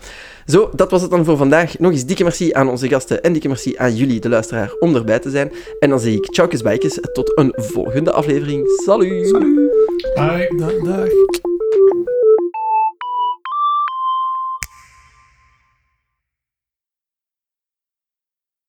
Zo, dat was het dan voor vandaag. Nog eens dikke merci aan onze gasten en dikke merci aan jullie, de luisteraar, om erbij te zijn. En dan zeg ik tjaukes bijkes, tot een volgende aflevering. Salut! Salut! Bye. Da- dag.